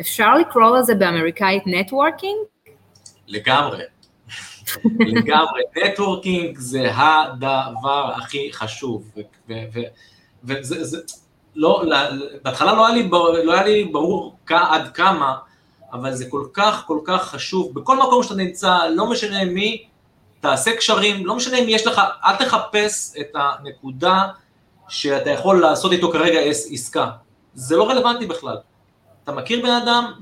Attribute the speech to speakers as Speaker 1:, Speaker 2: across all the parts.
Speaker 1: אפשר לקרוא לזה באמריקאית networking?
Speaker 2: לגמרי. לגמרי. networking זה הדבר הכי חשוב. וזה, זה, לא, בהתחלה לא היה לי, לא היה לי ברור עד כמה, אבל זה כל כך כל כך חשוב. בכל מקום שאתה נמצא, לא משנה מי, תעשה קשרים, לא משנה אם יש לך, אל תחפש את הנקודה שאתה יכול לעשות איתו כרגע עסקה. זה לא רלוונטי בכלל. אתה מכיר בן אדם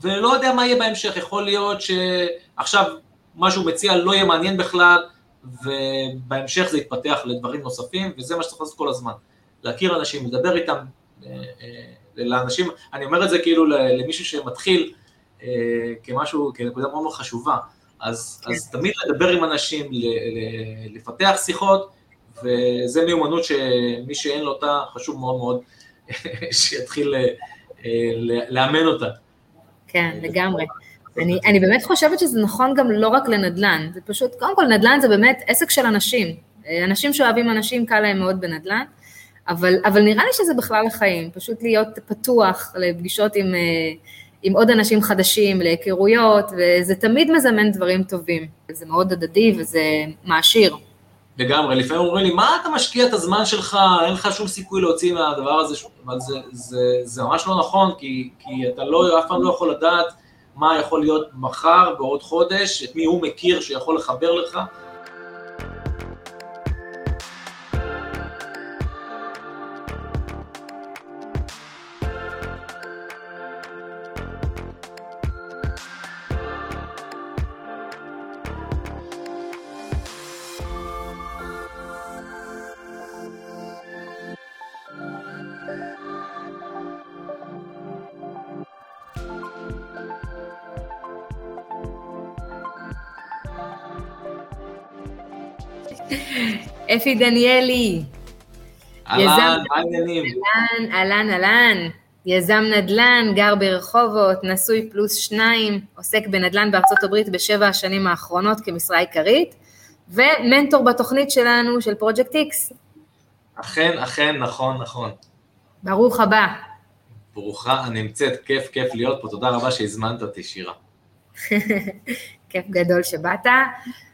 Speaker 2: ולא יודע מה יהיה בהמשך, יכול להיות שעכשיו מה שהוא מציע לא יהיה מעניין בכלל, ובהמשך זה יתפתח לדברים נוספים, וזה מה שצריך לעשות כל הזמן. להכיר אנשים, לדבר איתם, אה, אה, לאנשים, אני אומר את זה כאילו למישהו שמתחיל אה, כמשהו, כנקודה מאוד מאוד חשובה, אז, כן. אז תמיד לדבר עם אנשים, לפתח שיחות, וזה מיומנות שמי שאין לו אותה, חשוב מאוד מאוד שיתחיל לאמן אותה.
Speaker 1: כן, לגמרי. אני, אני באמת חושבת שזה נכון גם לא רק לנדל"ן, זה פשוט, קודם כל נדל"ן זה באמת עסק של אנשים. אנשים שאוהבים אנשים, קל להם מאוד בנדל"ן, אבל, אבל נראה לי שזה בכלל החיים, פשוט להיות פתוח לפגישות עם, אה, עם עוד אנשים חדשים, להיכרויות, וזה תמיד מזמן דברים טובים. זה מאוד הדדי וזה מעשיר.
Speaker 2: לגמרי, לפעמים אומרים לי, מה אתה משקיע את הזמן שלך, אין לך שום סיכוי להוציא מהדבר הזה, אבל זה, זה, זה ממש לא נכון, כי, כי אתה לא, אף פעם לא יכול לדעת מה יכול להיות מחר, בעוד חודש, את מי הוא מכיר שיכול לחבר לך,
Speaker 1: אפי דניאלי.
Speaker 2: אהלן,
Speaker 1: אהלן, אהלן. יזם נדל"ן, גר ברחובות, נשוי פלוס שניים, עוסק בנדל"ן בארצות הברית בשבע השנים האחרונות כמשרה עיקרית, ומנטור בתוכנית שלנו של פרויקט איקס.
Speaker 2: אכן, אכן, נכון, נכון.
Speaker 1: ברוך הבא.
Speaker 2: ברוכה הנמצאת, כיף, כיף להיות פה, תודה רבה שהזמנת אותי, שירה.
Speaker 1: כיף גדול שבאת.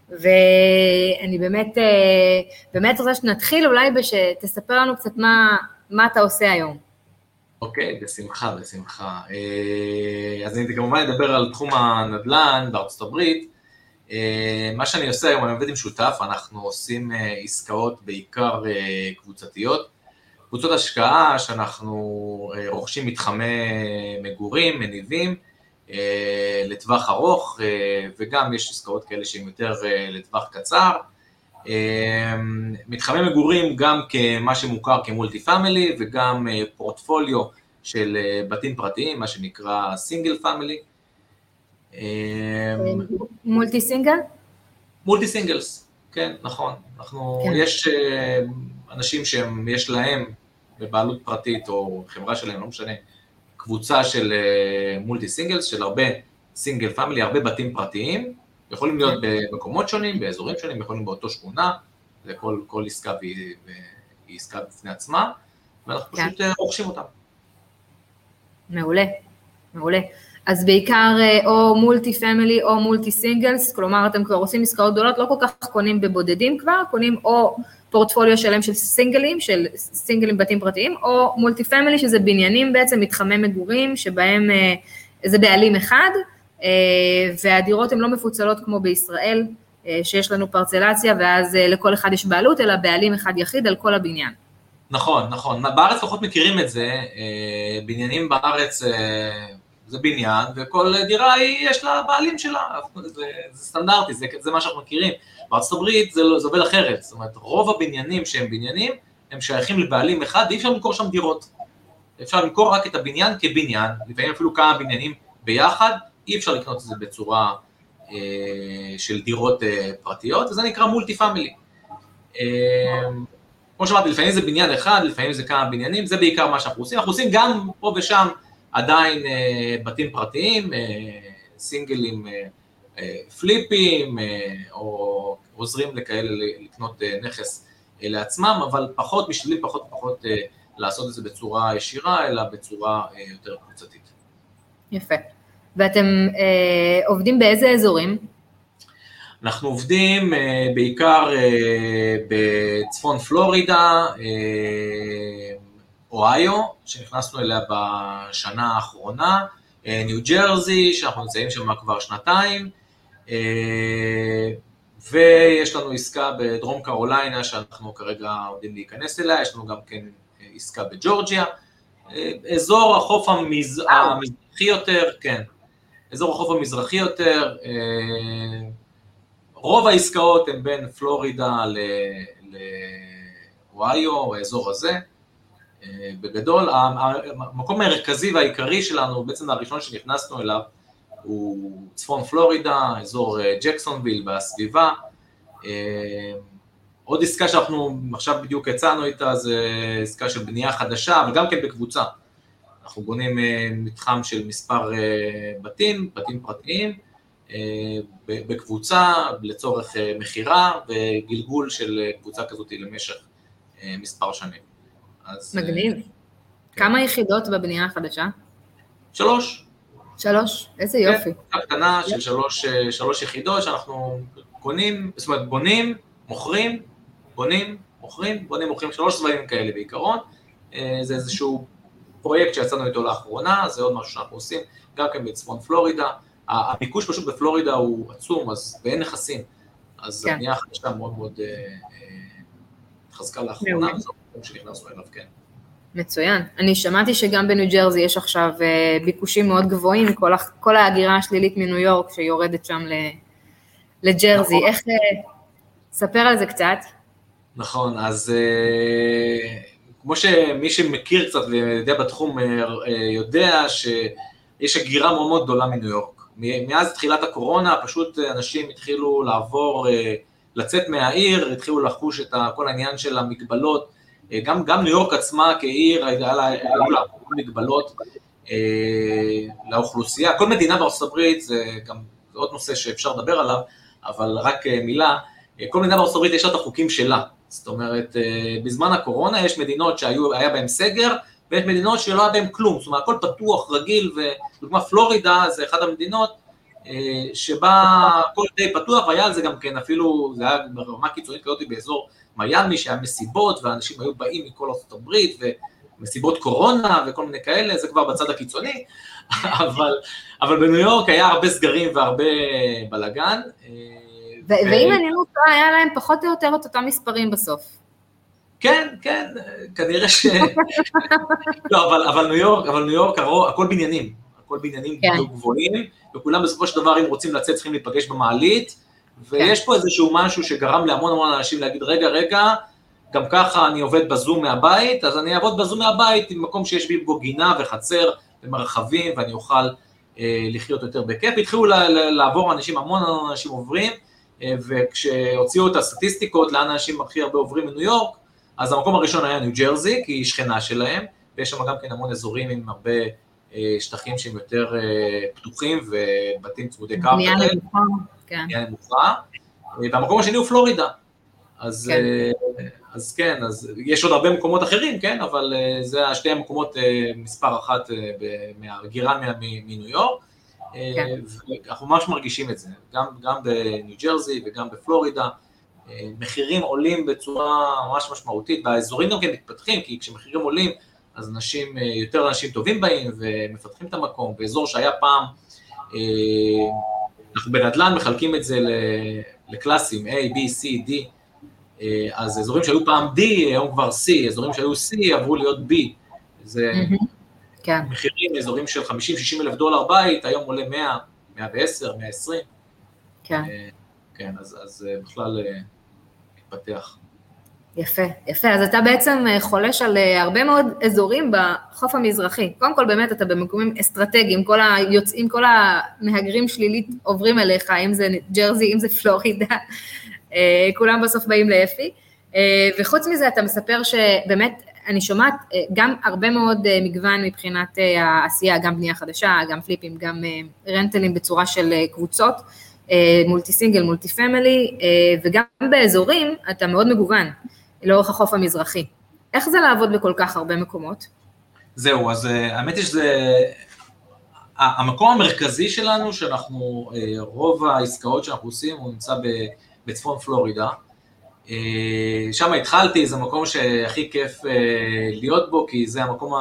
Speaker 1: ואני באמת, אה, באמת רוצה שנתחיל אולי שתספר לנו קצת מה, מה אתה עושה היום.
Speaker 2: אוקיי, okay, בשמחה, בשמחה. אה, אז אני כמובן אדבר על תחום הנדל"ן בארצות הברית. אה, מה שאני עושה היום, אני עובד עם שותף, אנחנו עושים עסקאות בעיקר קבוצתיות. קבוצות השקעה שאנחנו רוכשים מתחמי מגורים, מניבים, לטווח ארוך, אה, וגם יש עסקאות כאלה שהן יותר אה, לטווח קצר. מתחמי מגורים גם כמו שמוכר כ multi family וגם פורטפוליו של בתים פרטיים, מה שנקרא single family.
Speaker 1: multi single?
Speaker 2: multi singles, כן, נכון. אנחנו, כן. יש אנשים שיש להם בבעלות פרטית או חברה שלהם, לא משנה, קבוצה של multi אה, singles, של הרבה single family, הרבה בתים פרטיים, יכולים להיות במקומות שונים, באזורים שונים, יכולים באותו שכונה, לכל כל עסקה והיא, והיא עסקה בפני עצמה, ואנחנו כן. פשוט אה, רוכשים אותם.
Speaker 1: מעולה, מעולה. אז בעיקר אה, או multi family או multi singles, כלומר אתם כבר עושים עסקאות גדולות, לא כל כך קונים בבודדים כבר, קונים או פורטפוליו שלם של סינגלים, של סינגלים בתים פרטיים, או multi family, שזה בניינים בעצם, מתחמי מגורים, שבהם אה, זה בעלים אחד, אה, והדירות הן לא מפוצלות כמו בישראל, שיש לנו פרצלציה, ואז לכל אחד יש בעלות, אלא בעלים אחד יחיד על כל הבניין.
Speaker 2: נכון, נכון. בארץ פחות מכירים את זה, בניינים בארץ זה בניין, וכל דירה היא, יש לה בעלים שלה, זה, זה סטנדרטי, זה, זה מה שאנחנו מכירים. בארצות הברית זה, לא, זה עובד אחרת, זאת אומרת, רוב הבניינים שהם בניינים, הם שייכים לבעלים אחד, ואי אפשר למכור שם דירות. אפשר למכור רק את הבניין כבניין, לפעמים אפילו כמה בניינים ביחד, אי אפשר לקנות את זה בצורה אה, של דירות אה, פרטיות, וזה נקרא מולטי פאמילי. אה, כמו שאמרתי, לפעמים זה בניין אחד, לפעמים זה כמה בניינים, זה בעיקר מה שאנחנו עושים. אנחנו עושים גם פה ושם עדיין אה, בתים פרטיים, אה, סינגלים אה, פליפים, או עוזרים לכאלה לקנות נכס לעצמם, אבל פחות, משתדלים פחות ופחות לעשות את זה בצורה ישירה, אלא בצורה יותר קבוצתית.
Speaker 1: יפה. ואתם אה, עובדים באיזה אזורים?
Speaker 2: אנחנו עובדים אה, בעיקר אה, בצפון פלורידה, אה, אוהיו, שנכנסנו אליה בשנה האחרונה, אה, ניו ג'רזי, שאנחנו נמצאים שם כבר שנתיים, אה, ויש לנו עסקה בדרום קרוליינה שאנחנו כרגע עומדים להיכנס אליה, יש לנו גם כן אה, עסקה בג'ורג'יה, אזור החוף המז... המזרחי יותר, כן, אזור החוף המזרחי יותר, רוב העסקאות הן בין פלורידה לאוהיו, האזור הזה, בגדול, המקום המרכזי והעיקרי שלנו, בעצם הראשון שנכנסנו אליו, הוא צפון פלורידה, אזור אה, ג'קסונוויל והסביבה. אה, עוד עסקה שאנחנו עכשיו בדיוק יצאנו איתה, זה עסקה של בנייה חדשה, אבל גם כן בקבוצה. אנחנו בונים אה, מתחם של מספר בתים, בתים פרטיים, בקבוצה לצורך מכירה וגלגול של קבוצה כזאת למשך מספר שנים.
Speaker 1: אז... מגניב. כמה יחידות בבנייה החדשה?
Speaker 2: שלוש.
Speaker 1: שלוש, איזה כן, יופי.
Speaker 2: קבוצה קטנה של שלוש, אה, שלוש יחידות שאנחנו קונים, זאת אומרת בונים, מוכרים, בונים, מוכרים, בונים, מוכרים, שלוש צבעים כאלה בעיקרון. אה, זה איזשהו פרויקט שיצאנו איתו לאחרונה, זה עוד משהו שאנחנו עושים, גם כן בצפון פלורידה. הביקוש פשוט בפלורידה הוא עצום, אז ואין נכסים. אז כן. הבנייה החדשה מאוד מאוד התחזקה אה, לאחרונה, וזה המקום שנכנסנו אליו, כן.
Speaker 1: מצוין. אני שמעתי שגם בניו ג'רזי יש עכשיו אה, ביקושים מאוד גבוהים, כל, כל ההגירה השלילית מניו יורק שיורדת שם לג'רזי. נכון. איך, אה, ספר על זה קצת.
Speaker 2: נכון, אז אה, כמו שמי שמכיר קצת ויודע בתחום יודע שיש הגירה מאוד מאוד גדולה מניו יורק. מאז תחילת הקורונה פשוט אנשים התחילו לעבור, לצאת מהעיר, התחילו לחוש את כל העניין של המגבלות גם, גם ניו יורק עצמה כעיר, היו לה מגבלות אה, לאוכלוסייה, כל מדינה בארצות הברית, זה גם זה עוד נושא שאפשר לדבר עליו, אבל רק אה, מילה, אה, כל מדינה בארצות הברית יש לה את החוקים שלה, זאת אומרת, אה, בזמן הקורונה יש מדינות שהיה בהן סגר, ויש מדינות שלא היה בהן כלום, זאת אומרת, הכל פתוח, רגיל, ודוגמה פלורידה זה אחת המדינות אה, שבה הכל די פתוח, והיה על זה גם כן, אפילו, זה היה ברמה קיצונית כזאת באזור מיאמי, שהיה מסיבות, ואנשים היו באים מכל ארצות הברית, ומסיבות קורונה וכל מיני כאלה, זה כבר בצד הקיצוני, אבל, אבל בניו יורק היה הרבה סגרים והרבה בלאגן.
Speaker 1: אה, ואם אני לא טועה, היה להם פחות או יותר את אותם מספרים בסוף.
Speaker 2: כן, כן, כנראה ש... לא, אבל, אבל ניו יורק, אבל ניו יורק, הכל בניינים, הכל בניינים כן. גבוהים, וכולם בסופו של דבר, אם רוצים לצאת, צריכים להיפגש במעלית, ויש כן. פה איזשהו משהו שגרם להמון המון אנשים להגיד, רגע, רגע, גם ככה אני עובד בזום מהבית, אז אני אעבוד בזום מהבית עם מקום שיש בי בו גינה וחצר ומרחבים, ואני אוכל אה, לחיות יותר בכיף. התחילו לעבור אנשים, המון אנשים עוברים, אה, וכשהוציאו את הסטטיסטיקות, לאן אנשים הכי הרבה עוברים מניו יורק, אז המקום הראשון היה ניו ג'רזי, כי היא שכנה שלהם, ויש שם גם כן המון אזורים עם הרבה שטחים שהם יותר אה, פתוחים ובתים צמודי קרקע. בנייה נמוכה. כן. בנייה נמוכה. והמקום השני הוא פלורידה. אז כן. אה, אז כן, אז יש עוד הרבה מקומות אחרים, כן, אבל זה שתי המקומות מספר אחת מהגירה מניו יורק, כן. ואנחנו ממש מרגישים את זה, גם, גם בניו ג'רזי וגם בפלורידה, מחירים עולים בצורה ממש משמעותית, והאזורים גם כן מתפתחים, כי כשמחירים עולים, אז אנשים, אה, יותר אנשים טובים באים ומפתחים את המקום, באזור שהיה פעם, אה, אנחנו בנדל"ן מחלקים את זה לקלאסים A, B, C, D, אה, אז אזורים שהיו פעם D, היום כבר C, אזורים שהיו C עברו להיות B, זה כן. מחירים, אזורים של 50-60 אלף דולר בית, היום עולה 100, 110, 120. כן. כן, אז, אז בכלל מתפתח.
Speaker 1: יפה, יפה. אז אתה בעצם אה, חולש על אה, הרבה מאוד אזורים בחוף המזרחי. קודם כל, באמת, אתה במקומים אסטרטגיים, כל היוצאים, כל המהגרים שלילית עוברים אליך, אם זה ג'רזי, אם זה פלורידה, אה, כולם בסוף באים לאפי. וחוץ מזה, אתה מספר שבאמת, אני שומעת גם הרבה מאוד מגוון מבחינת העשייה, גם בנייה חדשה, גם פליפים, גם רנטלים בצורה של קבוצות. מולטי סינגל, מולטי פמילי, וגם באזורים אתה מאוד מגוון. לאורך החוף המזרחי. איך זה לעבוד בכל כך הרבה מקומות?
Speaker 2: זהו, אז אה, האמת היא שזה... המקום המרכזי שלנו, שאנחנו, רוב העסקאות שאנחנו עושים, הוא נמצא בצפון פלורידה. שם התחלתי, זה מקום שהכי כיף להיות בו, כי זה המקום,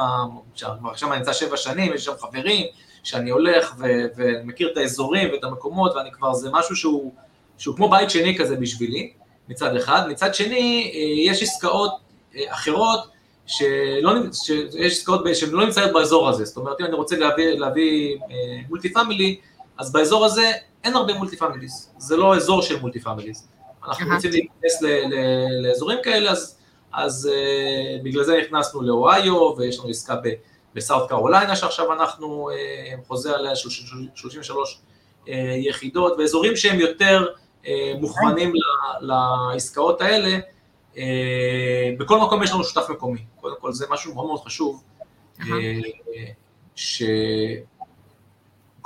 Speaker 2: שם אני נמצא שבע שנים, יש שם חברים, שאני הולך ו- ומכיר את האזורים ואת המקומות, ואני כבר, זה משהו שהוא, שהוא כמו בית שני כזה בשבילי, מצד אחד. מצד שני, יש עסקאות אחרות, שלא, שיש עסקאות שהן לא נמצאות באזור הזה, זאת אומרת אם אני רוצה להביא, להביא multi family, אז באזור הזה אין הרבה multi families, זה לא אזור של multi families. אנחנו רוצים להיכנס לאזורים כאלה, אז, אז uh, בגלל זה נכנסנו לאוהיו, ויש לנו עסקה בסאוט קרוליינה שעכשיו אנחנו חוזה עליה 33 uh, יחידות, ואזורים שהם יותר מוכוונים לעסקאות האלה, אה, בכל מקום יש לנו שותף מקומי, קודם כל זה משהו מאוד מאוד חשוב, אה, שכל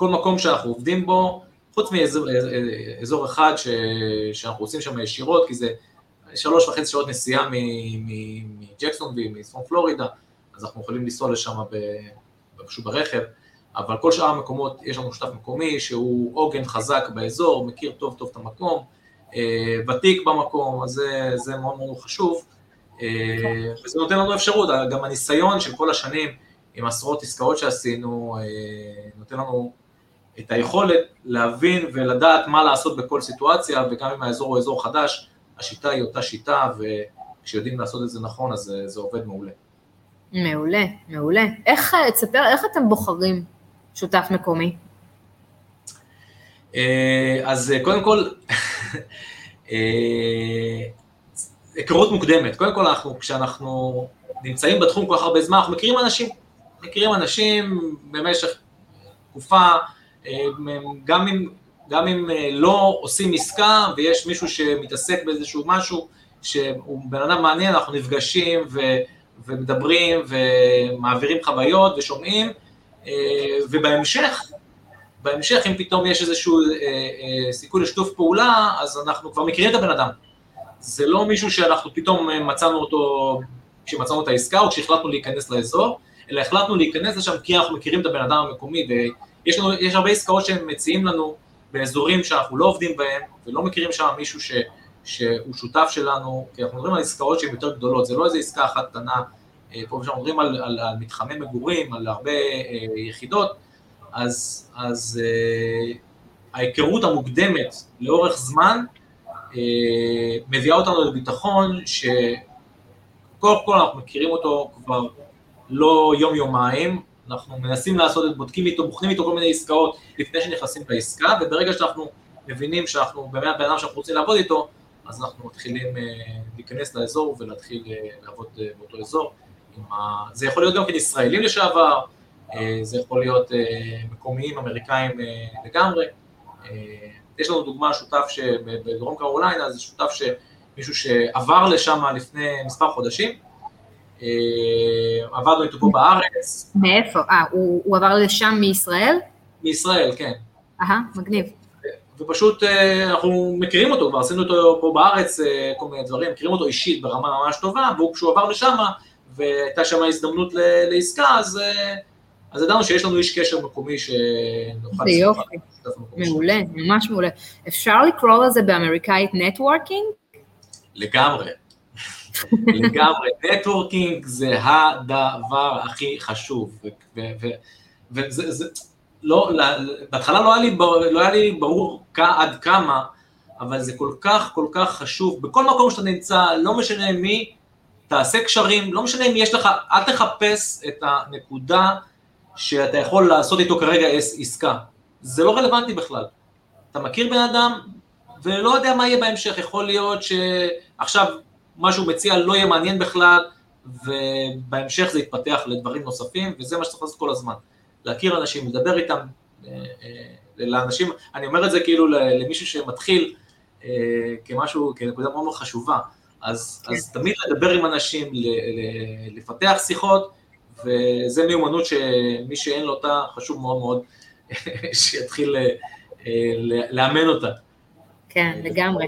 Speaker 2: מקום שאנחנו עובדים בו, חוץ מאזור אחד ש... שאנחנו עושים שם ישירות, כי זה שלוש וחצי שעות נסיעה מג'קסונוויל, מצפון פלורידה, אז אנחנו יכולים לנסוע לשם פשוט ברכב, אבל כל שאר המקומות יש לנו שותף מקומי שהוא עוגן חזק באזור, מכיר טוב טוב את המקום, אה, ותיק במקום, אז זה, זה מאוד מאוד חשוב, אה, וזה נותן לנו אפשרות, גם הניסיון של כל השנים עם עשרות עסקאות שעשינו, אה, נותן לנו את היכולת להבין ולדעת מה לעשות בכל סיטואציה, וגם אם האזור הוא אזור חדש, השיטה היא אותה שיטה, וכשיודעים לעשות את זה נכון, אז זה, זה עובד מעולה.
Speaker 1: מעולה, מעולה. איך, תספר, איך אתם בוחרים שותף מקומי?
Speaker 2: אז קודם כל, אה, היכרות מוקדמת, קודם כל אנחנו, כשאנחנו נמצאים בתחום כל כך הרבה זמן, אנחנו מכירים אנשים, מכירים אנשים במשך תקופה, אה, גם אם, גם אם אה, לא עושים עסקה ויש מישהו שמתעסק באיזשהו משהו שהוא בן אדם מעניין, אנחנו נפגשים ו, ומדברים ומעבירים חוויות ושומעים, ובהמשך בהמשך, אם פתאום יש איזשהו אה, אה, סיכוי לשיתוף פעולה, אז אנחנו כבר מכירים את הבן אדם. זה לא מישהו שאנחנו פתאום אה, מצאנו אותו, כשמצאנו את העסקה או כשהחלטנו להיכנס לאזור, אלא החלטנו להיכנס לשם כי אנחנו מכירים את הבן אדם המקומי, ויש לנו, הרבה עסקאות שהם מציעים לנו באזורים שאנחנו לא עובדים בהם, ולא מכירים שם מישהו ש, שהוא שותף שלנו, כי אנחנו מדברים על עסקאות שהן יותר גדולות, זה לא איזו עסקה אחת קטנה, אה, פה ושם מדברים על, על, על מתחמי מגורים, על הרבה אה, יחידות, אז, אז uh, ההיכרות המוקדמת לאורך זמן uh, מביאה אותנו לביטחון שקודם כל אנחנו מכירים אותו כבר לא יום-יומיים, אנחנו מנסים לעשות את, בודקים איתו, בוחנים איתו כל מיני עסקאות לפני שנכנסים לעסקה, וברגע שאנחנו מבינים שאנחנו באמת בן אדם שאנחנו רוצים לעבוד איתו, אז אנחנו מתחילים uh, להיכנס לאזור ולהתחיל uh, לעבוד uh, באותו אזור. ה... זה יכול להיות גם כן ישראלים לשעבר, אה, זה יכול להיות אה, מקומיים אמריקאים אה, לגמרי. יש לנו דוגמה, שותף שבדרום קרוליינה, זה שותף שמישהו שעבר לשם לפני מספר חודשים, עבדנו איתו פה בארץ.
Speaker 1: מאיפה? אה, הוא, הוא עבר לשם מישראל?
Speaker 2: מישראל, כן.
Speaker 1: אהה, מגניב.
Speaker 2: ופשוט אנחנו מכירים אותו, כבר עשינו אותו פה בארץ, כל מיני דברים, מכירים אותו אישית ברמה ממש טובה, והוא כשהוא עבר לשם, והייתה שם הזדמנות לעסקה, אז אז ידענו שיש לנו איש קשר מקומי שנוכל...
Speaker 1: זה יופי, מעולה, ממש מעולה. אפשר לקרוא לזה באמריקאית networking?
Speaker 2: לגמרי. לגמרי, networking זה הדבר הכי חשוב, וזה, זה, לא, בהתחלה לא היה לי, לא היה לי ברור עד כמה, אבל זה כל כך כל כך חשוב, בכל מקום שאתה נמצא, לא משנה מי, תעשה קשרים, לא משנה אם יש לך, אל תחפש את הנקודה שאתה יכול לעשות איתו כרגע עסקה. זה לא רלוונטי בכלל. אתה מכיר בן אדם ולא יודע מה יהיה בהמשך, יכול להיות שעכשיו מה שהוא מציע לא יהיה מעניין בכלל, ובהמשך זה יתפתח לדברים נוספים, וזה מה שצריך לעשות כל הזמן. להכיר אנשים, לדבר איתם, אה, אה, לאנשים, אני אומר את זה כאילו למישהו שמתחיל אה, כמשהו, כנקודה מאוד מאוד חשובה, אז, כן. אז תמיד לדבר עם אנשים, לפתח שיחות, וזה מיומנות שמי שאין לו אותה, חשוב מאוד מאוד שיתחיל אה, לאמן אותה.
Speaker 1: כן, לגמרי.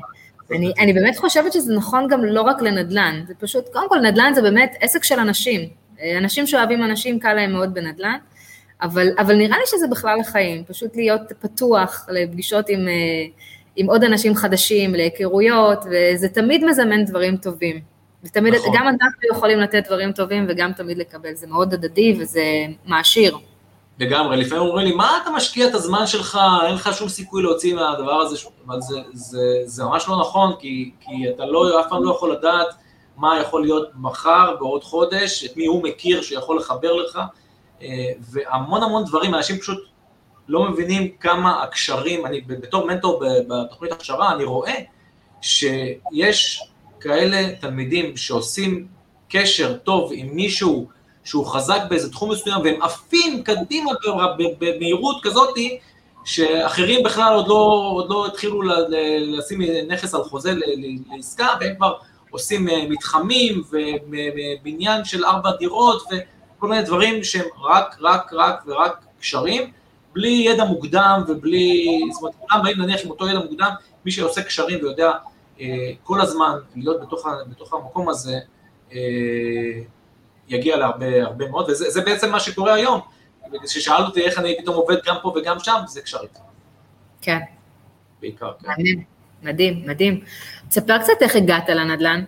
Speaker 1: אני, אני באמת חושבת שזה נכון גם לא רק לנדל"ן, זה פשוט, קודם כל נדל"ן זה באמת עסק של אנשים. אה, אנשים שאוהבים אנשים, קל להם מאוד בנדל"ן, אבל, אבל נראה לי שזה בכלל החיים, פשוט להיות פתוח לפגישות עם, אה, עם עוד אנשים חדשים, להיכרויות, וזה תמיד מזמן דברים טובים. ותמיד, נכון. גם אנחנו יכולים לתת דברים טובים וגם תמיד לקבל, זה מאוד הדדי וזה מעשיר.
Speaker 2: לגמרי, לפעמים אומרים לי, מה אתה משקיע את הזמן שלך, אין לך שום סיכוי להוציא מהדבר הזה, אבל זה, זה, זה ממש לא נכון, כי, כי אתה לא, אף פעם לא יכול לדעת מה יכול להיות מחר, בעוד חודש, את מי הוא מכיר שיכול לחבר לך, אה, והמון המון דברים, אנשים פשוט לא מבינים כמה הקשרים, אני בתור מנטור בתוכנית הכשרה, אני רואה שיש כאלה תלמידים שעושים קשר טוב עם מישהו שהוא חזק באיזה תחום מסוים, והם עפים קדימה במהירות כזאתי, שאחרים בכלל עוד לא, עוד לא התחילו לשים נכס על חוזה לעסקה, והם כבר עושים אה, מתחמים ובניין של ארבע דירות וכל מיני דברים שהם רק, רק, רק ורק קשרים, בלי ידע מוקדם ובלי, זאת אומרת, כולם באים נניח עם אותו ידע מוקדם, מי שעושה קשרים ויודע אה, כל הזמן להיות בתוך, בתוך המקום הזה, אה, יגיע להרבה הרבה מאוד, וזה בעצם מה שקורה היום. כששאלת אותי איך אני פתאום עובד גם פה וגם שם, זה קשרים.
Speaker 1: כן.
Speaker 2: בעיקר, כן.
Speaker 1: מדהים, מדהים, מדהים. תספר קצת איך הגעת לנדל"ן.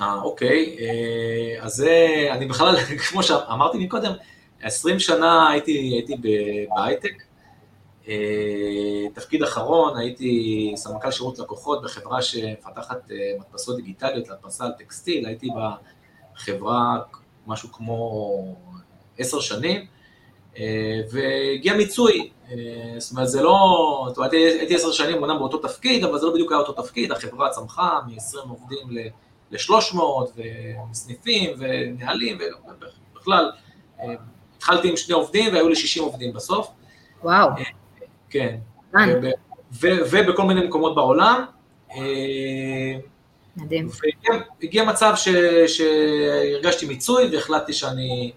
Speaker 2: אה, אוקיי, אה, אז זה, אני בכלל, כמו שאמרתי מקודם, 20 שנה הייתי, הייתי בהייטק. אה, תפקיד אחרון, הייתי סמנכ"ל שירות לקוחות בחברה שמפתחת אה, מדפסות דיגיטליות להדפסה על טקסטיל, הייתי בחברה משהו כמו עשר שנים, והגיע מיצוי, זאת אומרת זה לא, זאת אומרת הייתי עשר שנים אומנם באותו תפקיד, אבל זה לא בדיוק היה אותו תפקיד, החברה צמחה מ-20 עובדים ל-300 וסניפים ונהלים ובכלל התחלתי עם שני עובדים והיו לי 60 עובדים בסוף.
Speaker 1: וואו.
Speaker 2: כן. ובכל מיני מקומות בעולם.
Speaker 1: מדהים.
Speaker 2: והגיע מצב שהרגשתי מיצוי והחלטתי שאני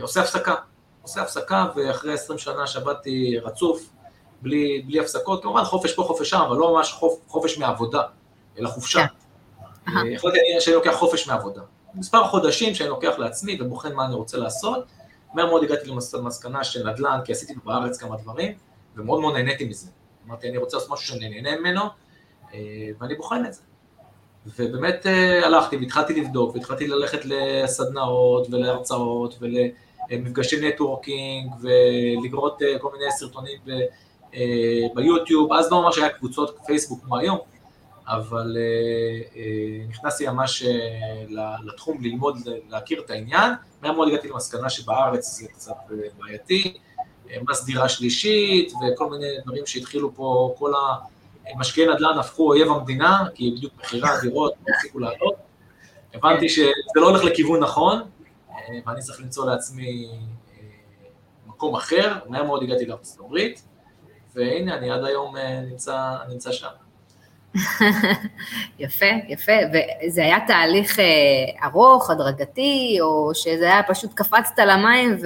Speaker 2: עושה הפסקה. עושה הפסקה ואחרי 20 שנה שעבדתי רצוף, בלי, בלי הפסקות, כמובן חופש פה, חופש שם, אבל לא ממש חופ, חופש מעבודה, אלא חופשה. כן. החלטתי שאני לוקח חופש מעבודה. מספר חודשים שאני לוקח לעצמי ובוחן מה אני רוצה לעשות, מהר מאוד הגעתי למסקנה של נדל"ן, כי עשיתי בארץ כמה דברים, ומאוד מאוד נהניתי מזה. אמרתי, אני רוצה לעשות משהו שאני נהנה ממנו, אה, ואני בוחן את זה. ובאמת אה, הלכתי והתחלתי לבדוק, והתחלתי ללכת לסדנאות ולהרצאות ולמפגשי נטוורקינג ולגרות אה, כל מיני סרטונים ביוטיוב, אז לא ממש היה קבוצות פייסבוק כמו היום, אבל נכנסתי ממש לתחום ללמוד, להכיר את העניין, מהר מאוד הגעתי למסקנה שבארץ זה קצת בעייתי, מס דירה שלישית וכל מיני דברים שהתחילו פה, כל המשקיעי נדל"ן הפכו אויב המדינה, כי בדיוק מחירי הדירות הפסיקו לעלות. הבנתי שזה לא הולך לכיוון נכון, ואני צריך למצוא לעצמי מקום אחר, מהר מאוד הגעתי לארצות הברית, והנה, אני עד היום נמצא, נמצא שם.
Speaker 1: יפה, יפה, וזה היה תהליך אה, ארוך, הדרגתי, או שזה היה פשוט קפצת למים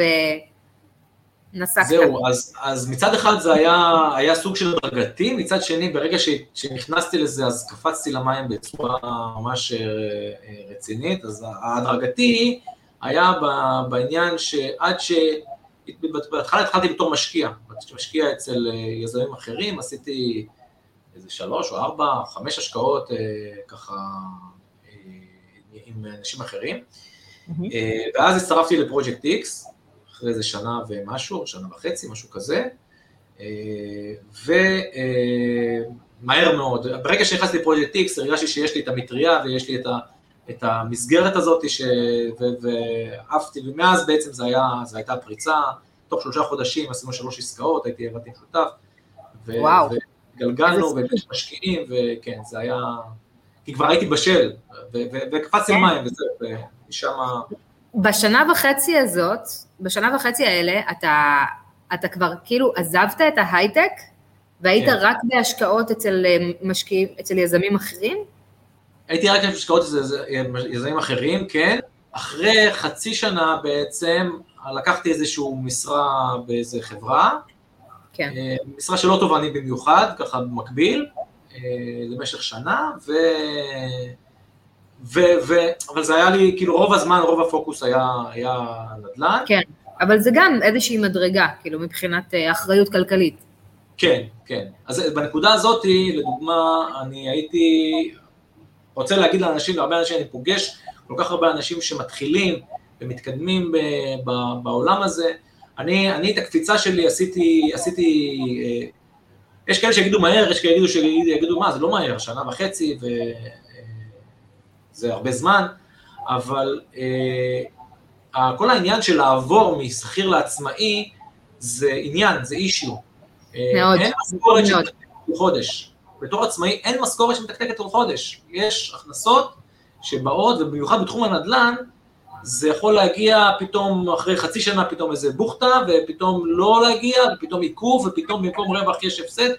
Speaker 1: ונסקת?
Speaker 2: זהו, אז, אז מצד אחד זה היה, היה סוג של הדרגתי, מצד שני, ברגע ש, שנכנסתי לזה, אז קפצתי למים בצורה ממש אה, רצינית, אז ההדרגתי היה בעניין שעד ש... בהתחלה התחלתי בתור משקיע, משקיע אצל אה, יזמים אחרים, עשיתי איזה שלוש או ארבע, חמש השקעות אה, ככה אה, עם אנשים אחרים. אה, ואז הצטרפתי לפרויקט X, אחרי איזה שנה ומשהו, שנה וחצי, משהו כזה. ומהר מאוד, ברגע שנכנסתי לפרויקט X, הרגשתי שיש לי את המטריה ויש לי את, ה, את המסגרת הזאת, ש... ועפתי, ומאז בעצם זה היה, זו הייתה פריצה, תוך שלושה חודשים עשינו שלוש עסקאות, הייתי עבדתי עם שותף.
Speaker 1: וואו. ו...
Speaker 2: התגלגלנו ומשקיעים, וכן, זה היה... כי כבר הייתי בשל, וקפצתי כן. למים וזהו, ומשם...
Speaker 1: בשנה וחצי הזאת, בשנה וחצי האלה, אתה, אתה כבר כאילו עזבת את ההייטק, והיית כן. רק בהשקעות אצל אה, משקיעים, אצל יזמים אחרים?
Speaker 2: הייתי רק בהשקעות אצל יזמים אחרים, כן. אחרי חצי שנה בעצם, לקחתי איזושהי משרה באיזה חברה, כן. אה, משרה שלא תובעני במיוחד, ככה במקביל, אה, למשך שנה, ו... ו... ו... אבל זה היה לי, כאילו רוב הזמן, רוב הפוקוס היה, היה נדל"ן.
Speaker 1: כן. אבל זה גם איזושהי מדרגה, כאילו, מבחינת אה, אחריות כלכלית.
Speaker 2: כן, כן. אז בנקודה הזאת, לדוגמה, אני הייתי רוצה להגיד לאנשים, להרבה אנשים אני פוגש, כל כך הרבה אנשים שמתחילים ומתקדמים בעולם הזה. אני, אני את הקפיצה שלי עשיתי, עשיתי, אה, יש כאלה שיגידו מהר, יש כאלה שיגידו, מה, זה לא מהר, שנה וחצי וזה אה, הרבה זמן, אבל אה, כל העניין של לעבור משכיר לעצמאי זה עניין, זה אישיו. מאוד. אין משכורת שמתקתקת כל חודש. בתור עצמאי אין משכורת שמתקתקת כל חודש. יש הכנסות שבאות, ובמיוחד בתחום הנדל"ן, זה יכול להגיע פתאום אחרי חצי שנה פתאום איזה בוכטה, ופתאום לא להגיע, ופתאום עיכוב, ופתאום במקום רווח יש הפסד,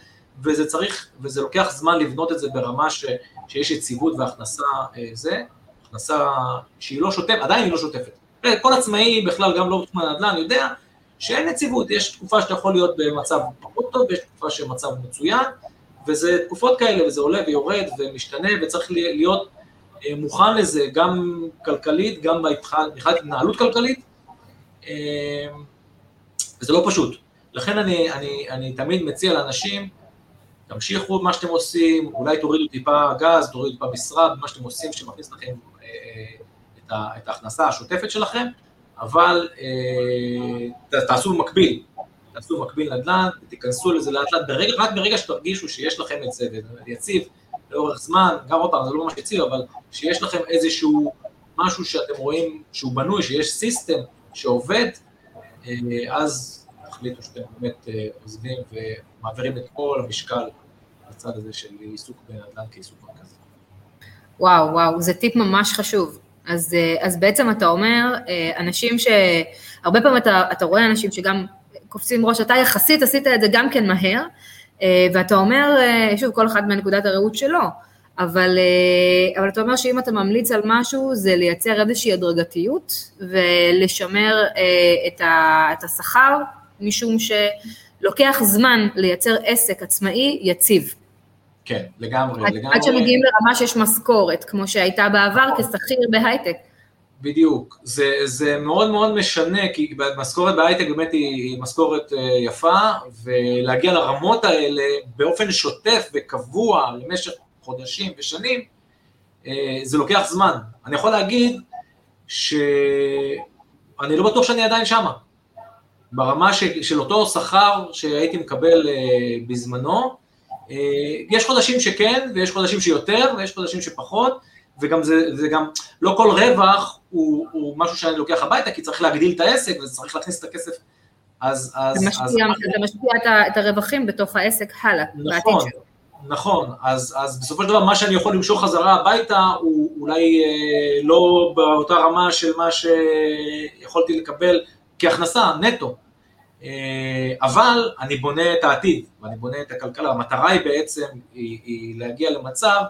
Speaker 2: וזה צריך, וזה לוקח זמן לבנות את זה ברמה ש, שיש יציבות והכנסה אה, זה, הכנסה שהיא לא שוטפת, עדיין היא לא שוטפת. כל עצמאי בכלל, גם לא בתחום הנדל"ן, יודע שאין יציבות, יש תקופה שאתה יכול להיות במצב פחות טוב, ויש תקופה שמצב מצוין, וזה תקופות כאלה, וזה עולה ויורד ומשתנה, וצריך להיות אה, מוכן לזה גם כלכלית, גם מבחינת התנהלות כלכלית, אה, וזה לא פשוט. לכן אני, אני, אני תמיד מציע לאנשים, תמשיכו מה שאתם עושים, אולי תורידו טיפה גז, תורידו טיפה משרד, מה שאתם עושים שמכניס לכם אה, את ההכנסה השוטפת שלכם, אבל תעשו במקביל, תעשו מקביל נדל"ן, תיכנסו לזה לאט לאט, רק ברגע שתרגישו שיש לכם את זה ויציב לאורך זמן, גם עוד פעם, זה לא ממש יציב, אבל שיש לכם איזשהו משהו שאתם רואים שהוא בנוי, שיש סיסטם שעובד, אה, אז תחליטו שאתם באמת אה, עוזבים ומעבירים את כל המשקל לצד הזה של עיסוק בנדל"ן כעיסוק מרכזי.
Speaker 1: וואו, וואו, זה טיפ ממש חשוב. אז, אה, אז בעצם אתה אומר, אנשים שהרבה פעמים אתה, אתה רואה אנשים שגם קופצים ראש, אתה יחסית עשית את זה גם כן מהר, ואתה אומר, אה, שוב, כל אחד מנקודת הראות שלו, אבל, אה, אבל אתה אומר שאם אתה ממליץ על משהו, זה לייצר איזושהי הדרגתיות ולשמר את, ה, את השכר, משום שלוקח זמן לייצר עסק עצמאי יציב.
Speaker 2: כן, לגמרי,
Speaker 1: עד,
Speaker 2: לגמרי.
Speaker 1: עד שמגיעים לרמה שיש משכורת, כמו שהייתה בעבר כשכיר בהייטק.
Speaker 2: בדיוק, זה, זה מאוד מאוד משנה, כי משכורת בהייטק באמת היא משכורת אה, יפה, ולהגיע לרמות האלה באופן שוטף וקבוע למשך חודשים ושנים, אה, זה לוקח זמן. אני יכול להגיד שאני לא בטוח שאני עדיין שמה. ברמה ש, של אותו שכר שהייתי מקבל אה, בזמנו, יש חודשים שכן, ויש חודשים שיותר, ויש חודשים שפחות, וגם זה, זה גם, לא כל רווח הוא, הוא משהו שאני לוקח הביתה, כי צריך להגדיל את העסק וצריך להכניס את הכסף. אז... אז,
Speaker 1: אתה משקיע, אז, אתה משקיע את, את הרווחים בתוך העסק הלאה,
Speaker 2: נכון, נכון, אז, אז בסופו של דבר מה שאני יכול למשוך חזרה הביתה הוא אולי אה, לא באותה רמה של מה שיכולתי לקבל כהכנסה, נטו. אה, אבל אני בונה את העתיד, ואני בונה את הכלכלה, המטרה היא בעצם, היא, היא להגיע למצב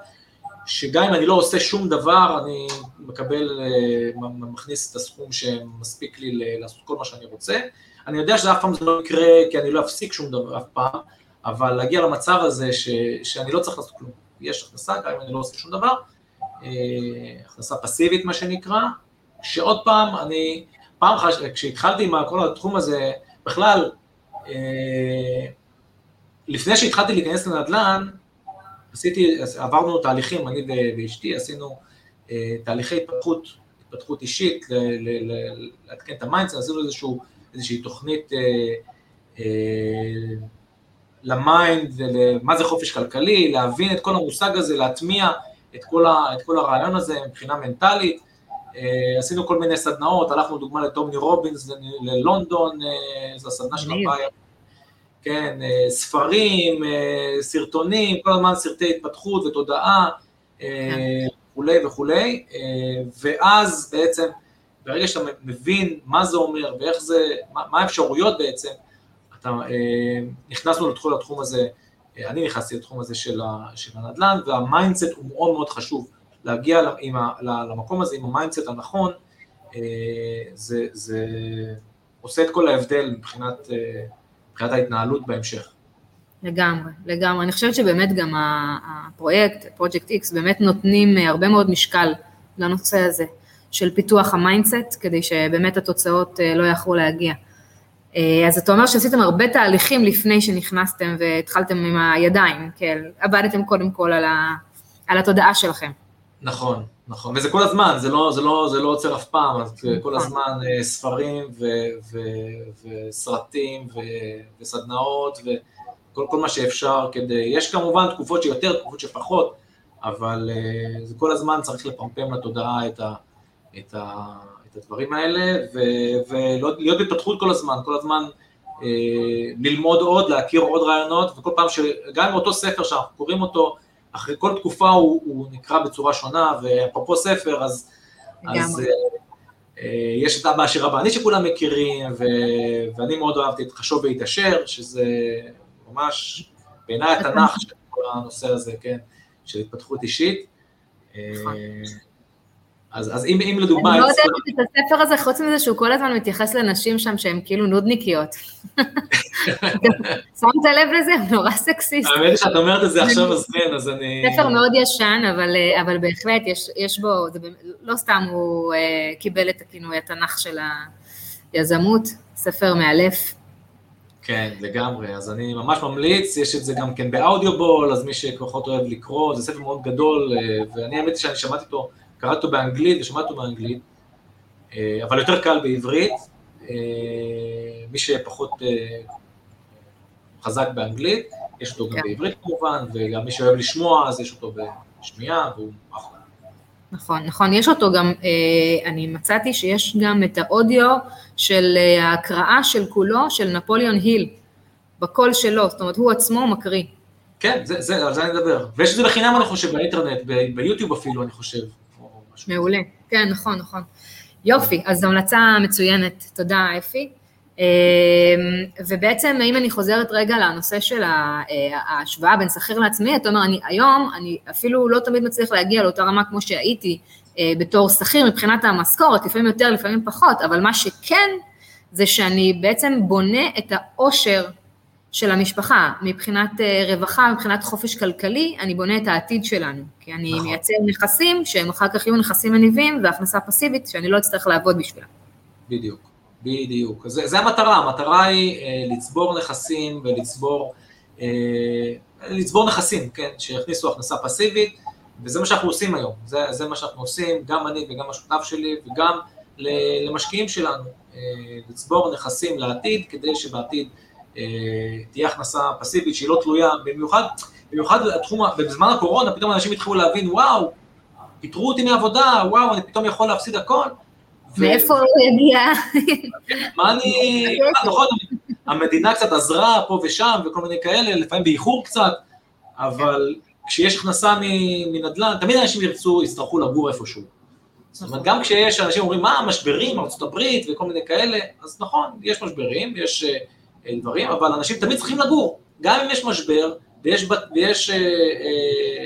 Speaker 2: שגם אם אני לא עושה שום דבר, אני מקבל, אה, מכניס את הסכום שמספיק לי לעשות כל מה שאני רוצה. אני יודע שזה אף פעם זה לא יקרה, כי אני לא אפסיק שום דבר אף פעם, אבל להגיע למצב הזה ש, שאני לא צריך לעשות כלום. יש הכנסה, גם אם אני לא עושה שום דבר, אה, הכנסה פסיבית מה שנקרא, שעוד פעם, אני, פעם אחת, כשהתחלתי עם כל התחום הזה, בכלל, אה, לפני שהתחלתי להיכנס לנדל"ן, עשיתי, עברנו תהליכים, אני ואשתי עשינו אה, תהליכי התפתחות, התפתחות אישית, לעדכן את ה mindset, עשינו איזשהו, איזושהי תוכנית אה, אה, ל mind, מה זה חופש כלכלי, להבין את כל המושג הזה, להטמיע את כל, ה, את כל הרעיון הזה מבחינה מנטלית. עשינו כל מיני סדנאות, הלכנו דוגמה לטומני רובינס ללונדון, זו הסדנה של הפייר. כן, אה, ספרים, אה, סרטונים, כל הזמן סרטי התפתחות ותודעה אה, כן. וכולי וכולי, ואז בעצם ברגע שאתה מבין מה זה אומר ואיך זה, מה האפשרויות בעצם, אתה, נכנסנו לתחום, לתחום הזה, אני נכנסתי לתחום הזה של, הנדל"ן, וה mindset הוא מאוד מאוד חשוב, להגיע למקום הזה עם ה mindset הנכון, זה, זה עושה את כל ההבדל מבחינת מבחינת ההתנהלות בהמשך.
Speaker 1: לגמרי, לגמרי. אני חושבת שבאמת גם הפרויקט, פרויקט X, באמת נותנים הרבה מאוד משקל לנושא הזה, של פיתוח ה mindset, כדי שבאמת התוצאות לא יאחרו להגיע. אז אתה אומר שעשיתם הרבה תהליכים לפני שנכנסתם והתחלתם עם הידיים, כן, עבדתם קודם כל על, ה, על התודעה שלכם.
Speaker 2: נכון, נכון, וזה כל הזמן, זה לא, זה לא, זה לא עוצר אף פעם, אז נכון. כל הזמן אה, ספרים ו, ו, וסרטים ו, וסדנאות וכל כל מה שאפשר כדי, יש כמובן תקופות שיותר, תקופות שפחות, אבל אה, זה כל הזמן צריך לפמפם לתודעה את, ה, את, ה, את הדברים האלה, ו, ולהיות בהתפתחות כל הזמן, כל הזמן אה, ללמוד עוד, להכיר עוד רעיונות, וכל פעם שגם עם אותו ספר שאנחנו קוראים אותו, אחרי כל תקופה הוא, הוא נקרא בצורה שונה, ואפרופו ספר, אז, אז אה, אה, יש את אבא עשיר רבני שכולם מכירים, ו, ואני מאוד אוהבתי את חשוב והתעשר, שזה ממש בעיניי התנ"ך של כל הנושא הזה, כן, של התפתחות אישית. נכון. אה, אז, אז אם, אם לדוגמה...
Speaker 1: אני לא יודעת את הספר הזה, חוץ מזה שהוא כל הזמן מתייחס לנשים שם שהן כאילו נודניקיות. שמת לב לזה? הוא נורא סקסיסט.
Speaker 2: האמת היא שאת אומרת את זה עכשיו, אז כן, אז אני...
Speaker 1: ספר מאוד ישן, אבל, אבל בהחלט יש, יש בו, זה, לא סתם הוא uh, קיבל את הכינוי התנ"ך של היזמות, ספר מאלף.
Speaker 2: כן, לגמרי, אז אני ממש ממליץ, יש את זה גם כן באודיובול, אז מי שפחות אוהב לקרוא, זה ספר מאוד גדול, אה, ואני האמת היא שאני שמעתי אותו קראתי אותו באנגלית ושמעתי אותו באנגלית, אה, אבל יותר קל בעברית, אה, מי שפחות אה, חזק באנגלית, יש אותו גם כן. בעברית כמובן, וגם מי שאוהב לשמוע, אז יש אותו בשמיעה, והוא אחלה.
Speaker 1: נכון, נכון, יש אותו גם, אני מצאתי שיש גם את האודיו של ההקראה של כולו של נפוליאון היל, בקול שלו, זאת אומרת, הוא עצמו מקריא.
Speaker 2: כן, זה, זה, על זה אני מדבר. ויש את זה בחינם, אני חושב, באינטרנט, ביוטיוב אפילו, אני חושב.
Speaker 1: מעולה, כן, נכון, נכון. יופי, אז זו המלצה מצוינת, תודה אפי. אמ, ובעצם אם אני חוזרת רגע לנושא של אה, ההשוואה בין שכיר לעצמי, אתה אומר, אני היום, אני אפילו לא תמיד מצליח להגיע לאותה רמה כמו שהייתי אה, בתור שכיר מבחינת המשכורת, לפעמים יותר, לפעמים פחות, אבל מה שכן, זה שאני בעצם בונה את העושר של המשפחה, מבחינת אה, רווחה, מבחינת חופש כלכלי, אני בונה את העתיד שלנו, כי אני נכון. מייצר נכסים שהם אחר כך יהיו נכסים מניבים והכנסה פסיבית שאני לא אצטרך לעבוד בשבילם.
Speaker 2: בדיוק, בדיוק. זה, זה המטרה, המטרה היא אה, לצבור נכסים ולצבור, אה, לצבור נכסים, כן, שיכניסו הכנסה פסיבית, וזה מה שאנחנו עושים היום, זה, זה מה שאנחנו עושים, גם אני וגם השותף שלי וגם למשקיעים שלנו, אה, לצבור נכסים לעתיד, כדי שבעתיד תהיה הכנסה פסיבית שהיא לא תלויה, במיוחד, במיוחד התחום, בזמן הקורונה פתאום אנשים התחילו להבין, וואו, פיטרו אותי מעבודה, וואו, אני פתאום יכול להפסיד הכל.
Speaker 1: מאיפה הוא יגיע?
Speaker 2: מה אני, נכון, המדינה קצת עזרה פה ושם וכל מיני כאלה, לפעמים באיחור קצת, אבל כשיש הכנסה מנדל"ן, תמיד אנשים ירצו, יצטרכו לגור איפשהו. זאת אומרת, גם כשיש אנשים אומרים, מה, משברים, ארה"ב וכל מיני כאלה, אז נכון, יש משברים, יש אה, דברים, אבל אנשים תמיד צריכים לגור, גם אם יש משבר, ויש, ויש אה, אה,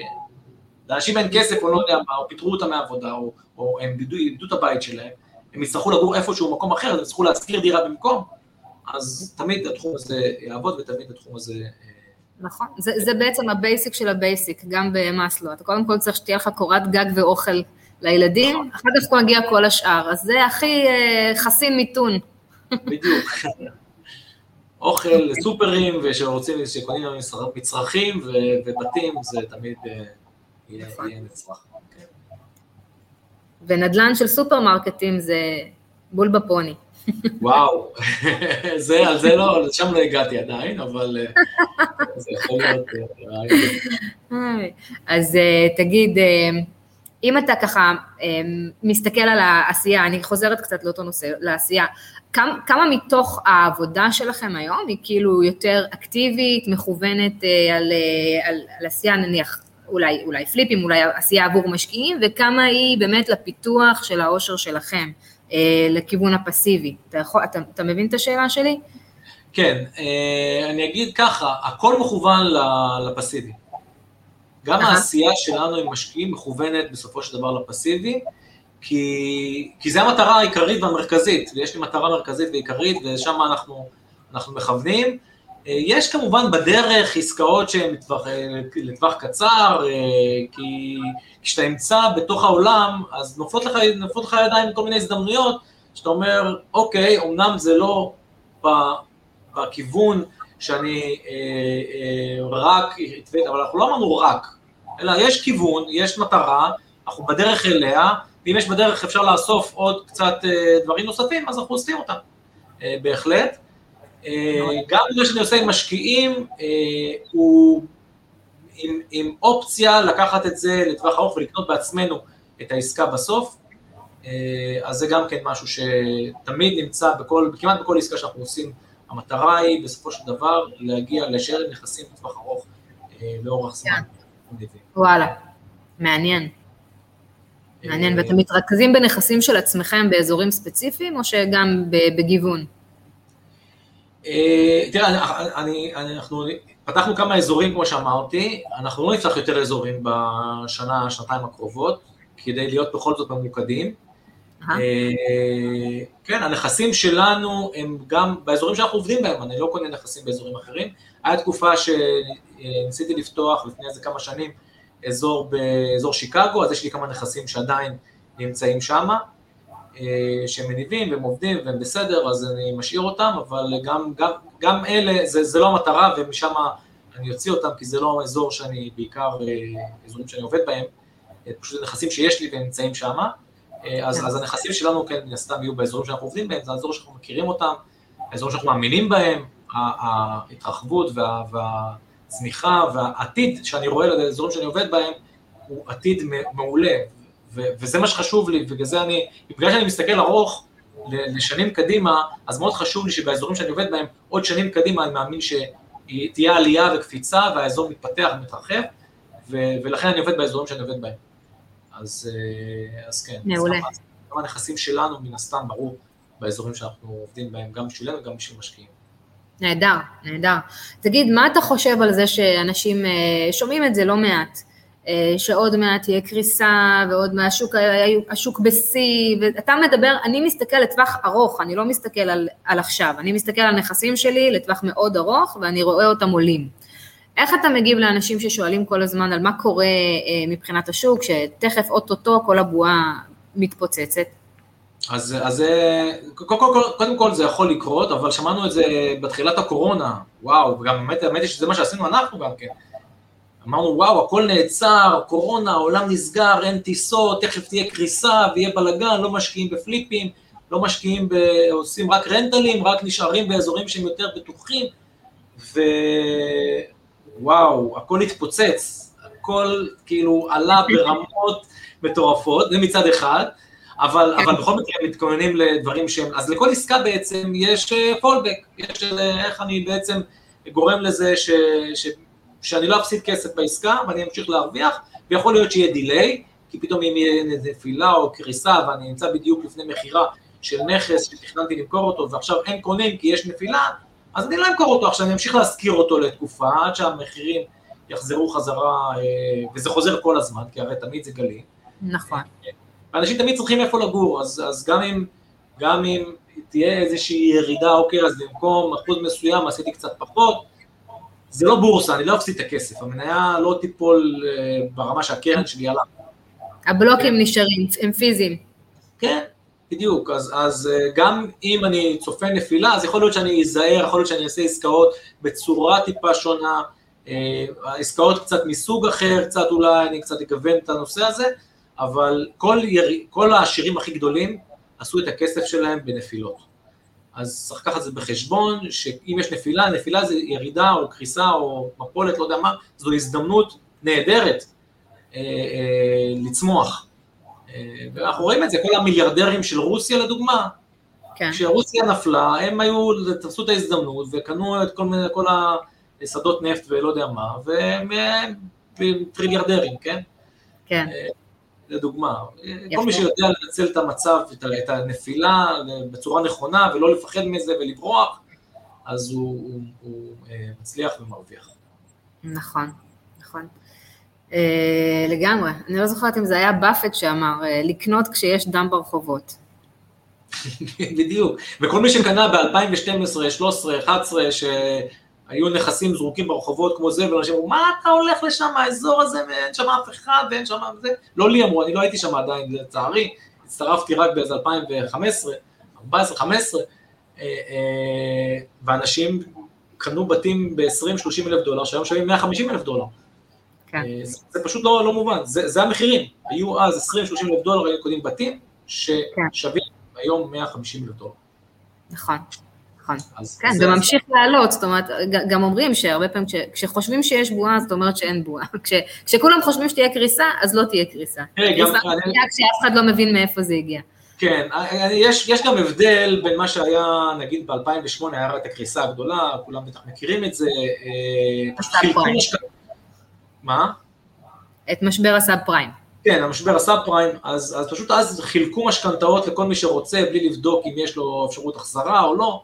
Speaker 2: לאנשים אין כסף או לא יודע מה, או פיטרו אותם מהעבודה, או, או הם איבדו את הבית שלהם, הם יצטרכו לגור איפשהו במקום אחר, אז הם יצטרכו להשכיר דירה במקום, אז תמיד התחום הזה יעבוד ותמיד התחום הזה... אה,
Speaker 1: נכון, זה, זה בעצם ה basic של ה basic, גם במאסלו. אתה קודם כל צריך שתהיה לך קורת גג ואוכל לילדים, נכון. אחר כך מגיע כל השאר, אז זה הכי חסין מיתון.
Speaker 2: בדיוק. אוכל, סופרים, ושרוצים, שקונים מצרכים ובתים, זה תמיד אה, יהיה. כן.
Speaker 1: ונדל"ן של סופרמרקטים זה בול בפוני.
Speaker 2: וואו, זה, על זה לא, שם לא הגעתי עדיין, אבל אה, זה יכול להיות
Speaker 1: אה, אז תגיד, אם אתה ככה מסתכל על העשייה, אני חוזרת קצת לאותו נושא, לעשייה, כמה, כמה מתוך העבודה שלכם היום היא כאילו יותר אקטיבית, מכוונת אה, על, אה, על, על עשייה נניח, אולי, אולי פליפים, אולי עשייה עבור משקיעים, וכמה היא באמת לפיתוח של העושר שלכם, אה, לכיוון הפסיבי. אתה, יכול, אתה, אתה מבין את השאלה שלי?
Speaker 2: כן, אה, אני אגיד ככה, הכל מכוון לפסיבי. גם העשייה שלנו עם משקיעים מכוונת בסופו של דבר לפסיבי, כי, כי זה המטרה העיקרית והמרכזית, ויש לי מטרה מרכזית ועיקרית, ושם אנחנו, אנחנו מכוונים, יש כמובן בדרך עסקאות שהן לטווח, לטווח קצר, כי כשאתה נמצא בתוך העולם, אז נופלות לך, נופלות לך ידיים כל מיני הזדמנויות, שאתה אומר, אוקיי, אמנם זה לא בכיוון שאני אה, אה, רק, אבל אנחנו לא אמרנו רק, אלא יש כיוון, יש מטרה, אנחנו בדרך אליה, ואם יש בדרך אפשר לאסוף עוד קצת אה, דברים נוספים, אז אנחנו עושים אותם, אה, בהחלט. אה, גם מה שאני עושה עם משקיעים, הוא עם, אופציה לקחת את זה לטווח ארוך ולקנות בעצמנו את העסקה בסוף, אז זה גם כן משהו שתמיד נמצא כמעט בכל עסקה שאנחנו עושים, המטרה היא בסופו של דבר להגיע, להישאר עם נכסים לטווח ארוך לאורך זמן.
Speaker 1: כן. וואלה, מעניין. מעניין, ואתם מתרכזים בנכסים של עצמכם באזורים ספציפיים, או שגם בגיוון?
Speaker 2: אה, תראה, אני, אנחנו פתחנו כמה אזורים, כמו שאמרתי, אנחנו לא נפתח יותר אזורים בשנה, שנתיים הקרובות, כדי להיות בכל זאת ממוקדים. אה, כן, הנכסים שלנו הם גם באזורים שאנחנו עובדים בהם, אני לא קונה נכסים באזורים אחרים. הייתה תקופה שניסיתי לפתוח לפני איזה כמה שנים אזור באזור שיקגו, אז יש לי כמה נכסים שעדיין נמצאים שם, אה, שהם מניבים והם עובדים והם בסדר, אז אני משאיר אותם, אבל גם, גם, גם אלה, זה, זה לא המטרה ומשם אני אוציא אותם, כי זה לא אזור שאני, בעיקר אה, אזורים שאני עובד בהם, פשוט נכסים שיש לי והם נמצאים שם. אה, אז, כן. אז הנכסים שלנו כן, מן הסתם יהיו באזורים שאנחנו עובדים בהם, זה האזור שאנחנו מכירים אותם, האזורים שאנחנו מאמינים בהם, ההתרחבות וה, והצמיחה והעתיד שאני רואה לאזורים שאני עובד בהם, הוא עתיד מעולה, ו, וזה מה שחשוב לי, ובגלל זה אני, בגלל שאני מסתכל ארוך לשנים קדימה, אז מאוד חשוב לי שבאזורים שאני עובד בהם, עוד שנים קדימה אני מאמין שתהיה עלייה וקפיצה והאזור מתפתח ומתרחב, ולכן אני עובד באזורים שאני עובד בהם. אז, אה, אז כן.
Speaker 1: מעולה.
Speaker 2: גם הנכסים שלנו, מן הסתם, ברור, באזורים שאנחנו עובדים בהם, גם בשבילנו וגם בשביל משקיעים.
Speaker 1: נהדר, נהדר. תגיד, מה אתה חושב על זה שאנשים אה, שומעים את זה לא מעט? אה, שעוד מעט תהיה קריסה ועוד מעט השוק, השוק בשיא, ואתה מדבר, אני מסתכל לטווח ארוך, אני לא מסתכל על, על עכשיו, אני מסתכל על נכסים שלי לטווח מאוד ארוך ואני רואה אותם עולים. איך אתה מגיב לאנשים ששואלים כל הזמן על מה קורה אה, מבחינת השוק, שתכף אוטוטו כל הבועה מתפוצצת?
Speaker 2: אז, אז כל, קודם כל זה יכול לקרות, אבל שמענו את זה בתחילת הקורונה, וואו, וגם האמת היא שזה מה שעשינו אנחנו גם כן. אמרנו, וואו, הכל נעצר, קורונה, העולם נסגר, אין טיסות, תכף תהיה קריסה ויהיה בלאגן, לא משקיעים בפליפים, לא משקיעים, ב... עושים רק רנטלים, רק נשארים באזורים שהם יותר בטוחים, ו... וואו, הכל התפוצץ, הכל כאילו עלה ברמות מטורפות, זה מצד אחד, אבל. אבל בכל מקרה מתכוננים לדברים שהם, אז לכל עסקה בעצם יש פולבק, אה, יש אה, איך אני בעצם גורם לזה ש, ש, שאני לא אפסיד כסף בעסקה ואני אמשיך להרוויח, ויכול להיות שיהיה דיליי, כי פתאום אם יהיה נפילה או קריסה ואני נמצא בדיוק לפני מכירה של נכס שתכננתי למכור אותו ועכשיו אין קונים כי יש נפילה, אז אני לא אמכור אותו עכשיו, אני אמשיך להשכיר אותו לתקופה, עד שהמחירים יחזרו חזרה, אה, וזה חוזר כל הזמן, כי הרי תמיד זה גלים.
Speaker 1: נכון.
Speaker 2: אנשים תמיד צריכים איפה לגור, אז, אז גם, אם, גם אם תהיה איזושהי ירידה, אוקיי, אז במקום אחוז מסוים עשיתי קצת פחות, זה לא בורסה, אני לא אפסיד את הכסף, המניה לא תיפול אה, ברמה שהקרן שלי עלה.
Speaker 1: הבלוקים כן. נשארים, הם פיזיים.
Speaker 2: כן, בדיוק, אז, אז אה, גם אם אני צופה נפילה, אז יכול להיות שאני אזהר, יכול להיות שאני אעשה עסקאות בצורה טיפה שונה, אה, עסקאות קצת מסוג אחר, קצת אולי אני קצת אגוון את הנושא הזה, אבל כל, יר... כל העשירים הכי גדולים עשו את הכסף שלהם בנפילות. אז צריך לקחת את זה בחשבון, שאם יש נפילה, נפילה זה ירידה או קריסה או מפולת, לא יודע מה, זו הזדמנות נהדרת אה, אה, לצמוח. ואנחנו רואים את זה, כל המיליארדרים של רוסיה לדוגמה, כן. כשרוסיה נפלה, הם היו, תפסו את ההזדמנות וקנו את כל מיני, כל השדות נפט ולא יודע מה, והם טריליארדרים, כן?
Speaker 1: כן.
Speaker 2: לדוגמה. יפה. כל מי שיודע לנצל את המצב, את הנפילה בצורה נכונה ולא לפחד מזה ולברוח, אז הוא, הוא, הוא מצליח ומרוויח.
Speaker 1: נכון, נכון. אה, לגמרי. אני לא זוכרת אם זה היה באפט שאמר, אה, לקנות כשיש דם ברחובות.
Speaker 2: בדיוק. וכל מי שקנה ב-2012, 2013, 2011, היו נכסים זרוקים ברחובות כמו זה, ואנשים אמרו, מה אתה הולך לשם, האזור הזה, ואין שם אף אחד, ואין שם זה. לא לי אמרו, אני לא הייתי שם עדיין, לצערי, הצטרפתי רק באיזה 2015, 14, 15, ואנשים קנו בתים ב-20-30 אלף דולר, שהיום שווים 150 אלף דולר. כן. אה, זה, זה פשוט לא, לא מובן, זה, זה המחירים. היו אז 20-30 אלף דולר, היו קונים בתים, ששווים כן. היום 150 אלף דולר.
Speaker 1: נכון. נכון. כן, זה ממשיך לעלות, זאת אומרת, גם אומרים שהרבה פעמים כשחושבים שיש בועה, זאת אומרת שאין בועה. כשכולם חושבים שתהיה קריסה, אז לא תהיה קריסה. קריסה כשאף אחד לא מבין מאיפה זה הגיע.
Speaker 2: כן, יש, יש גם הבדל בין מה שהיה, נגיד ב-2008, היה את הקריסה הגדולה, כולם בטח מכירים את זה,
Speaker 1: אה, מה? את משבר הסאב פריים.
Speaker 2: כן, המשבר הסאב פריים, אז, אז פשוט אז חילקו משכנתאות לכל מי שרוצה, בלי לבדוק אם יש לו אפשרות החזרה או לא.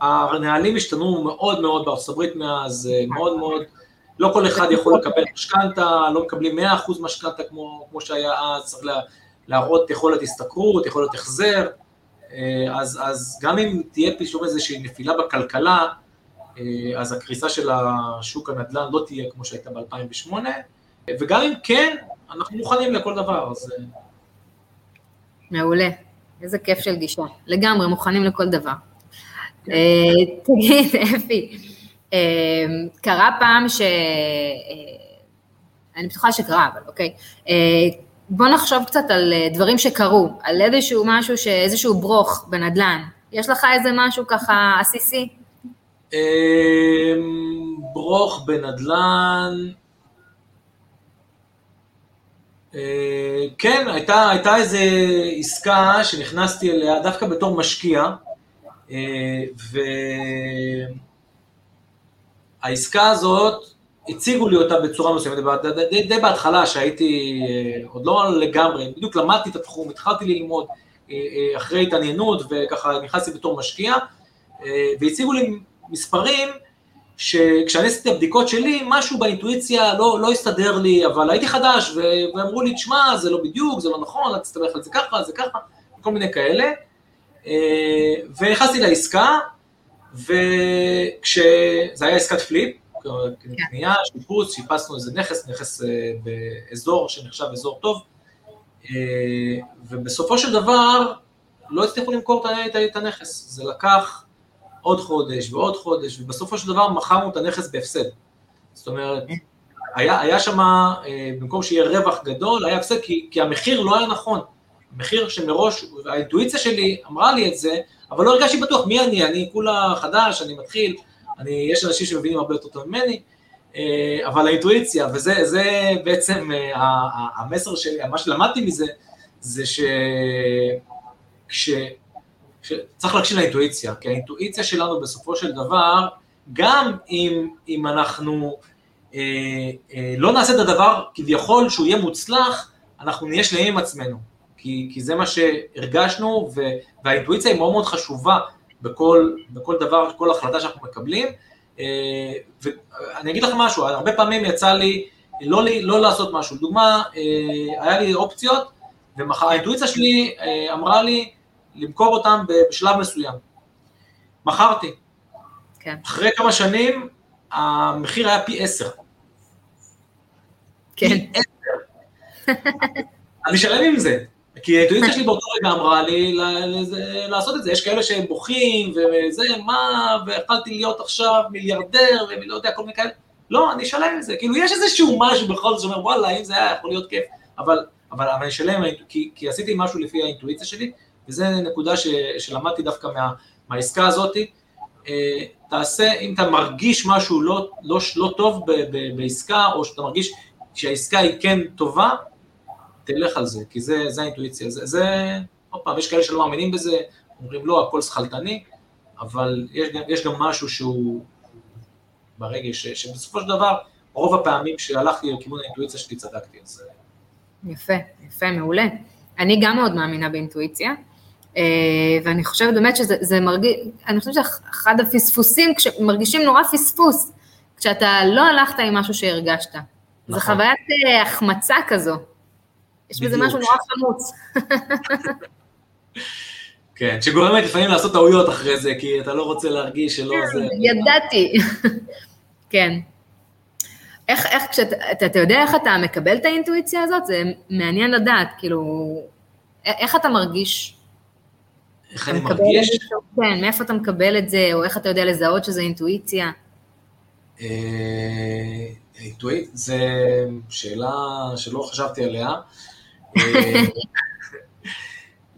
Speaker 2: הנהלים השתנו מאוד מאוד בארצות הברית מאז, אה, מאוד מאוד, לא כל אחד יכול לקבל משכנתה, לא מקבלים 100% משכנתה כמו, כמו שהיה אז, צריך לה, להראות יכולת השתכרות, יכולת החזר, אה, אז, אז גם אם תהיה פתאום איזושהי נפילה בכלכלה, אה, אז הקריסה של השוק הנדל"ן לא תהיה כמו שהייתה ב-2008, וגם אם כן, אנחנו מוכנים לכל דבר, אז...
Speaker 1: מעולה, איזה כיף של גישה, לגמרי מוכנים לכל דבר. תגיד, אפי, קרה פעם ש... אני בטוחה שקרה, אבל אוקיי. בוא נחשוב קצת על אה, דברים שקרו, על איזשהו משהו, איזשהו ברוך בנדל"ן. יש לך איזה משהו ככה עסיסי?
Speaker 2: אמ, ברוך בנדל"ן, אה, כן, הייתה, הייתה איזו עסקה שנכנסתי אליה דווקא בתור משקיע, אה, והעסקה הזאת, הציגו לי אותה בצורה מסוימת, די, בהתחלה שהייתי אה, עוד לא לגמרי, בדיוק למדתי את התחום, התחלתי ללמוד אה, אה, אחרי התעניינות וככה נכנסתי בתור משקיע, והציגו לי מספרים שכשאני עשיתי הבדיקות שלי, משהו באינטואיציה לא, לא הסתדר לי, אבל הייתי חדש, ואמרו לי, תשמע, זה לא בדיוק, זה לא נכון, אל תסתבך על זה ככה, זה ככה, כל מיני כאלה. ונכנסתי לעסקה, וכשזה היה עסקת פליפ, קנייה, שיפוץ, שיפצנו איזה נכס, נכס אה, באזור שנחשב אזור טוב, אה, ובסופו של דבר לא הצליחו למכור את הנכס, זה לקח עוד חודש ועוד חודש, ובסופו של דבר מכרנו את הנכס בהפסד. זאת אומרת, היה, היה שם, אה, במקום שיהיה רווח גדול, היה הפסד, כי, כי המחיר לא היה נכון. מחיר שמראש, האינטואיציה שלי אמרה לי את זה, אבל לא הרגשתי בטוח מי אני, אני כולה חדש, אני מתחיל, אני, יש אנשים שמבינים הרבה יותר טוב ממני, אה, אבל האינטואיציה, וזה בעצם אה, המסר שלי, מה שלמדתי מזה, זה ש... כש... צריך להקשיב לאינטואיציה, כי האינטואיציה שלנו בסופו של דבר, גם אם, אם אנחנו אה, אה, לא נעשה את הדבר כביכול שהוא יהיה מוצלח, אנחנו נהיה שלמים עם עצמנו, כי, כי זה מה שהרגשנו, והאינטואיציה היא מאוד מאוד חשובה בכל, בכל דבר, כל החלטה שאנחנו מקבלים. אה, ואני אגיד לכם משהו, הרבה פעמים יצא לי לא, לא לעשות משהו. דוגמה, אה, היה לי אופציות, והאינטואיציה שלי אה, אמרה לי למכור אותן בשלב מסוים. מכרתי. כן. אחרי כמה שנים, המחיר היה פי עשר.
Speaker 1: כן. פי עשר.
Speaker 2: אני שלם עם זה. כי האינטואיציה שלי באותו רגע אמרה לי לעשות את זה, יש כאלה שהם בוכים וזה, מה, ויכלתי להיות עכשיו מיליארדר ולא יודע, כל מיני כאלה, לא, אני אשלם עם זה, כאילו יש איזשהו משהו בכל זאת שאומר, וואלה, אם זה היה יכול להיות כיף, אבל, אבל, אבל אני אשלם, כי, כי עשיתי משהו לפי האינטואיציה שלי, וזו נקודה ש, שלמדתי דווקא מה, מהעסקה הזאת, אה, תעשה, אם אתה מרגיש משהו לא, לא, לא טוב ב, ב, בעסקה, או שאתה מרגיש שהעסקה היא כן טובה, תלך על זה, כי זה, זה האינטואיציה, זה, זה, עוד פעם, יש כאלה שלא מאמינים בזה, אומרים לא, הכל שכלתני, אבל יש, יש גם משהו שהוא ברגש, שבסופו של דבר, רוב הפעמים שהלכתי לכיוון האינטואיציה שלי צדקתי, אז...
Speaker 1: יפה, יפה, מעולה. אני גם מאוד מאמינה באינטואיציה, אה, ואני חושבת באמת שזה מרגיש, אני חושבת שאחד הפספוסים, כשמרגישים נורא פספוס, כשאתה לא הלכת עם משהו שהרגשת. נכון. זו חוויית אה, החמצה כזו. יש בזה משהו נורא חמוץ.
Speaker 2: כן, שגורמת לפעמים לעשות טעויות אחרי זה, כי אתה לא רוצה להרגיש שלא
Speaker 1: כן,
Speaker 2: זה...
Speaker 1: ידעתי. כן. איך, איך, כשאתה, אתה, יודע איך אתה מקבל את האינטואיציה הזאת? זה מעניין לדעת, כאילו, איך אתה מרגיש?
Speaker 2: איך אני מרגיש?
Speaker 1: כן, מאיפה אתה מקבל את זה, או איך אתה יודע לזהות שזה אינטואיציה?
Speaker 2: אה, אינטואיט, זה שאלה שלא חשבתי עליה. אה,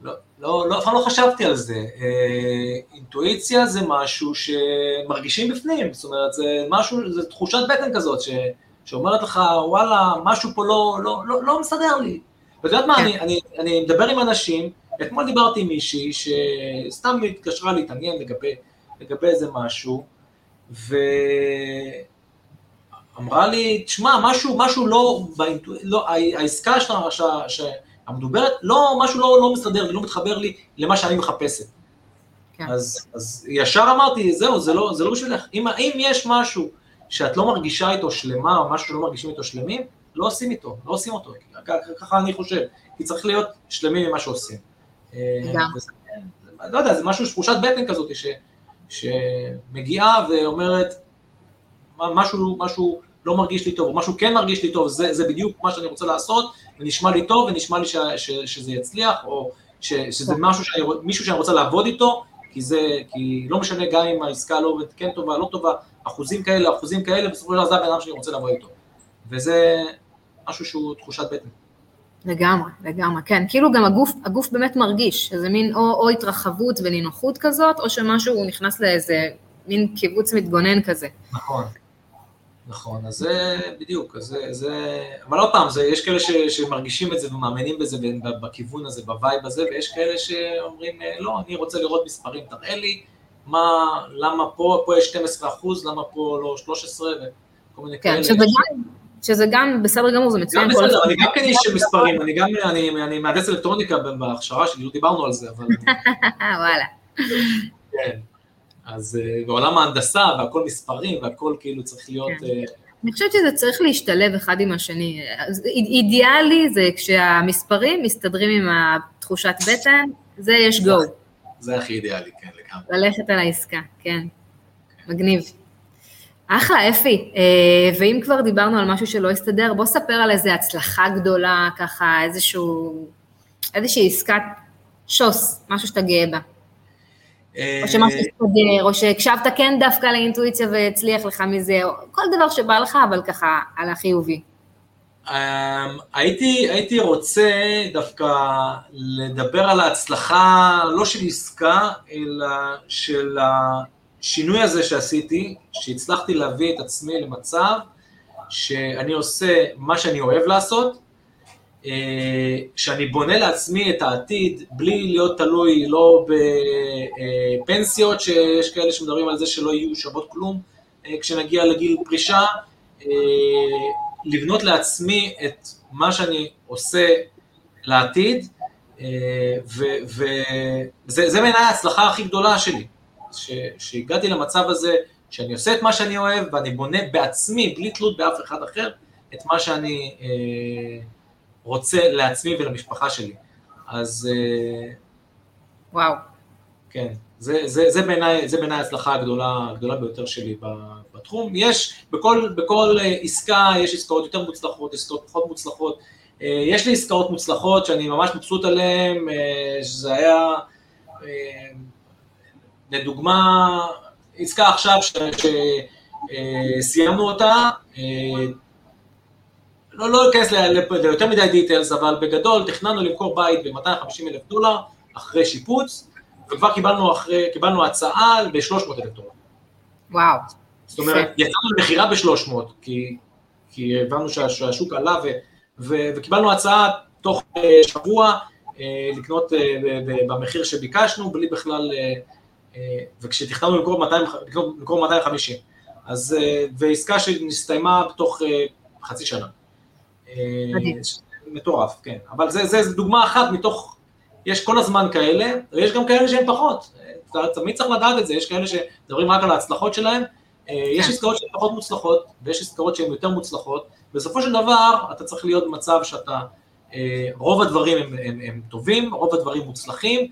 Speaker 2: לא, לא, לא, אף פעם לא חשבתי על זה. אה, אינטואיציה זה משהו שמרגישים בפנים, זאת אומרת, זה משהו, זה תחושת בטן כזאת, ש, שאומרת לך, וואלה, משהו פה לא, לא, לא, לא מסתדר לי. ואת יודעת מה,
Speaker 1: כן.
Speaker 2: אני, אני, אני מדבר עם אנשים, אתמול דיברתי עם מישהי שסתם התקשרה להתעניין לגבי, לגבי איזה משהו, ואמרה לי, תשמע, משהו, משהו לא, באינטו... לא העסקה שה- המדוברת, לא, משהו לא, לא מסתדר לי, לא מתחבר לי למה שאני מחפשת.
Speaker 1: כן.
Speaker 2: אז, אז ישר אמרתי, זהו, זה לא, זה לא בשבילך. אם, אם יש משהו שאת לא מרגישה איתו שלמה, או משהו שלא מרגישים איתו שלמים, לא עושים איתו, לא עושים אותו. ככה אני חושב. כי צריך להיות שלמים ממה שעושים. אה. וזה- לא יודע, זה משהו, תחושת בטן כזאת, ש, שמגיעה ואומרת, "מה- משהו, משהו לא מרגיש לי טוב, או משהו כן מרגיש לי טוב, זה, זה בדיוק מה שאני רוצה לעשות, ונשמע לי טוב, ונשמע לי ש, ש, שזה יצליח, או ש, שזה משהו שאני, מישהו שאני רוצה לעבוד איתו, כי זה, כי לא משנה גם אם העסקה לא עובדת כן טובה, לא טובה, אחוזים כאלה, אחוזים כאלה, בסופו של דבר זה הבן אדם שאני רוצה לעבוד איתו. וזה משהו שהוא תחושת בטן.
Speaker 1: לגמרי, לגמרי, כן. כאילו גם הגוף, הגוף באמת מרגיש, איזה מין או, או התרחבות ונינוחות כזאת, או שמשהו נכנס לאיזה מין קיבוץ מתגונן כזה.
Speaker 2: נכון. נכון, אז זה בדיוק, אז זה, זה, אבל עוד פעם, זה, יש כאלה ש, שמרגישים את זה ומאמינים בזה בכיוון הזה, ב vibe הזה, ויש כאלה שאומרים, אה, לא, אני רוצה לראות מספרים, תראה לי מה, למה פה, פה יש 12 אחוז, למה פה לא 13, וכל מיני
Speaker 1: כן,
Speaker 2: כאלה.
Speaker 1: שזה גם, שזה גם בסדר גמור, זה
Speaker 2: גם
Speaker 1: מצוין. כל
Speaker 2: בסדר. אני גם כן איש של מספרים, אני גם, אני, אני מהנדס אלקטרוניקה בהכשרה שלי, לא דיברנו על זה, אבל
Speaker 1: וואלה.
Speaker 2: כן. אז אה, בעולם ההנדסה והכל מספרים והכל כאילו צריך להיות...
Speaker 1: כן.
Speaker 2: אה,
Speaker 1: אני חושבת שזה צריך להשתלב אחד עם השני. אידיאלי זה כשהמספרים מסתדרים עם התחושת בטן, זה יש גו,
Speaker 2: זה הכי אידיאלי, כן, לגמרי.
Speaker 1: ללכת על העסקה, כן. מגניב. אחלה, אפי. אה, ואם כבר דיברנו על משהו שלא הסתדר, בוא ספר על איזה הצלחה גדולה, ככה איזשהו, איזושהי עסקת שוס, משהו שאתה גאה בה. או שמשהו הסתדר, או שהקשבת כן דווקא לאינטואיציה והצליח לך מזה, או כל דבר שבא לך, אבל ככה על החיובי.
Speaker 2: Um, הייתי, הייתי רוצה דווקא לדבר על ההצלחה, לא של עסקה, אלא של השינוי הזה שעשיתי, שהצלחתי להביא את עצמי למצב שאני עושה מה שאני אוהב לעשות, אה, שאני בונה לעצמי את העתיד בלי להיות תלוי לא בפנסיות, שיש כאלה שמדברים על זה שלא יהיו שוות כלום אה, כשנגיע לגיל פרישה, אה, לבנות לעצמי את מה שאני עושה לעתיד, וזה בעיניי ההצלחה הכי גדולה שלי, ש, שהגעתי למצב הזה שאני עושה את מה שאני אוהב ואני בונה בעצמי, בלי תלות באף אחד אחר, את מה שאני אה, רוצה לעצמי ולמשפחה שלי. אז אה,
Speaker 1: וואו.
Speaker 2: כן, זה, זה, זה בעיניי בעיני ההצלחה הגדולה, הגדולה ביותר שלי בתחום. יש, בכל, בכל אה, עסקה יש עסקאות יותר מוצלחות, עסקאות פחות מוצלחות. אה, יש לי עסקאות מוצלחות שאני ממש מבסוט עליהן, שזה היה, לדוגמה, עסקה עכשיו שסיימנו אותה, לא, לא אכנס ליותר מדי דיטלס, אבל בגדול תכננו למכור בית ב-250 אלף דולר אחרי שיפוץ, וכבר קיבלנו, אחרי, קיבלנו הצעה ב-300 אלף דולר.
Speaker 1: וואו.
Speaker 2: זאת אומרת, יצאנו למכירה ב-300, כי, כי הבנו שה, שהשוק עלה, ו, ו, וקיבלנו הצעה תוך שבוע לקנות במחיר שביקשנו, בלי בכלל, וכשתכננו למכור 200, למכור 250. אז, ועסקה שהסתיימה בתוך חצי שנה.
Speaker 1: מדהים.
Speaker 2: מטורף, כן. אבל זה, זה, זה דוגמה אחת מתוך, יש כל הזמן כאלה, ויש גם כאלה שהם פחות. תמיד צריך לדעת את זה, יש כאלה שמדברים רק על ההצלחות שלהם, יש עסקאות שהן פחות מוצלחות, ויש עסקאות שהן יותר מוצלחות, בסופו של דבר אתה צריך להיות במצב שאתה, רוב הדברים הם, הם, הם טובים, רוב הדברים מוצלחים,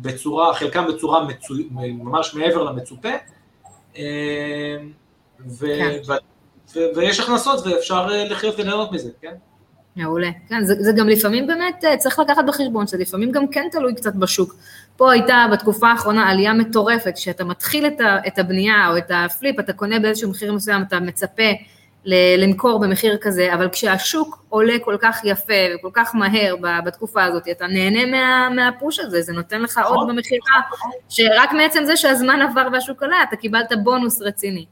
Speaker 2: בצורה, חלקם בצורה מצו, ממש מעבר למצופה, ו, כן. ו, ויש הכנסות ואפשר לחיות וליהנות מזה, כן?
Speaker 1: מעולה. כן, זה, זה גם לפעמים באמת, צריך לקחת בחשבון שזה לפעמים גם כן תלוי קצת בשוק. פה הייתה בתקופה האחרונה עלייה מטורפת, כשאתה מתחיל את, ה, את הבנייה או את הפליפ, אתה קונה באיזשהו מחיר מסוים, אתה מצפה למכור במחיר כזה, אבל כשהשוק עולה כל כך יפה וכל כך מהר בתקופה הזאת, אתה נהנה מה, מהפוש הזה, זה נותן לך עוד נכון. במכירה, שרק מעצם זה שהזמן עבר והשוק עלה, אתה קיבלת בונוס רציני.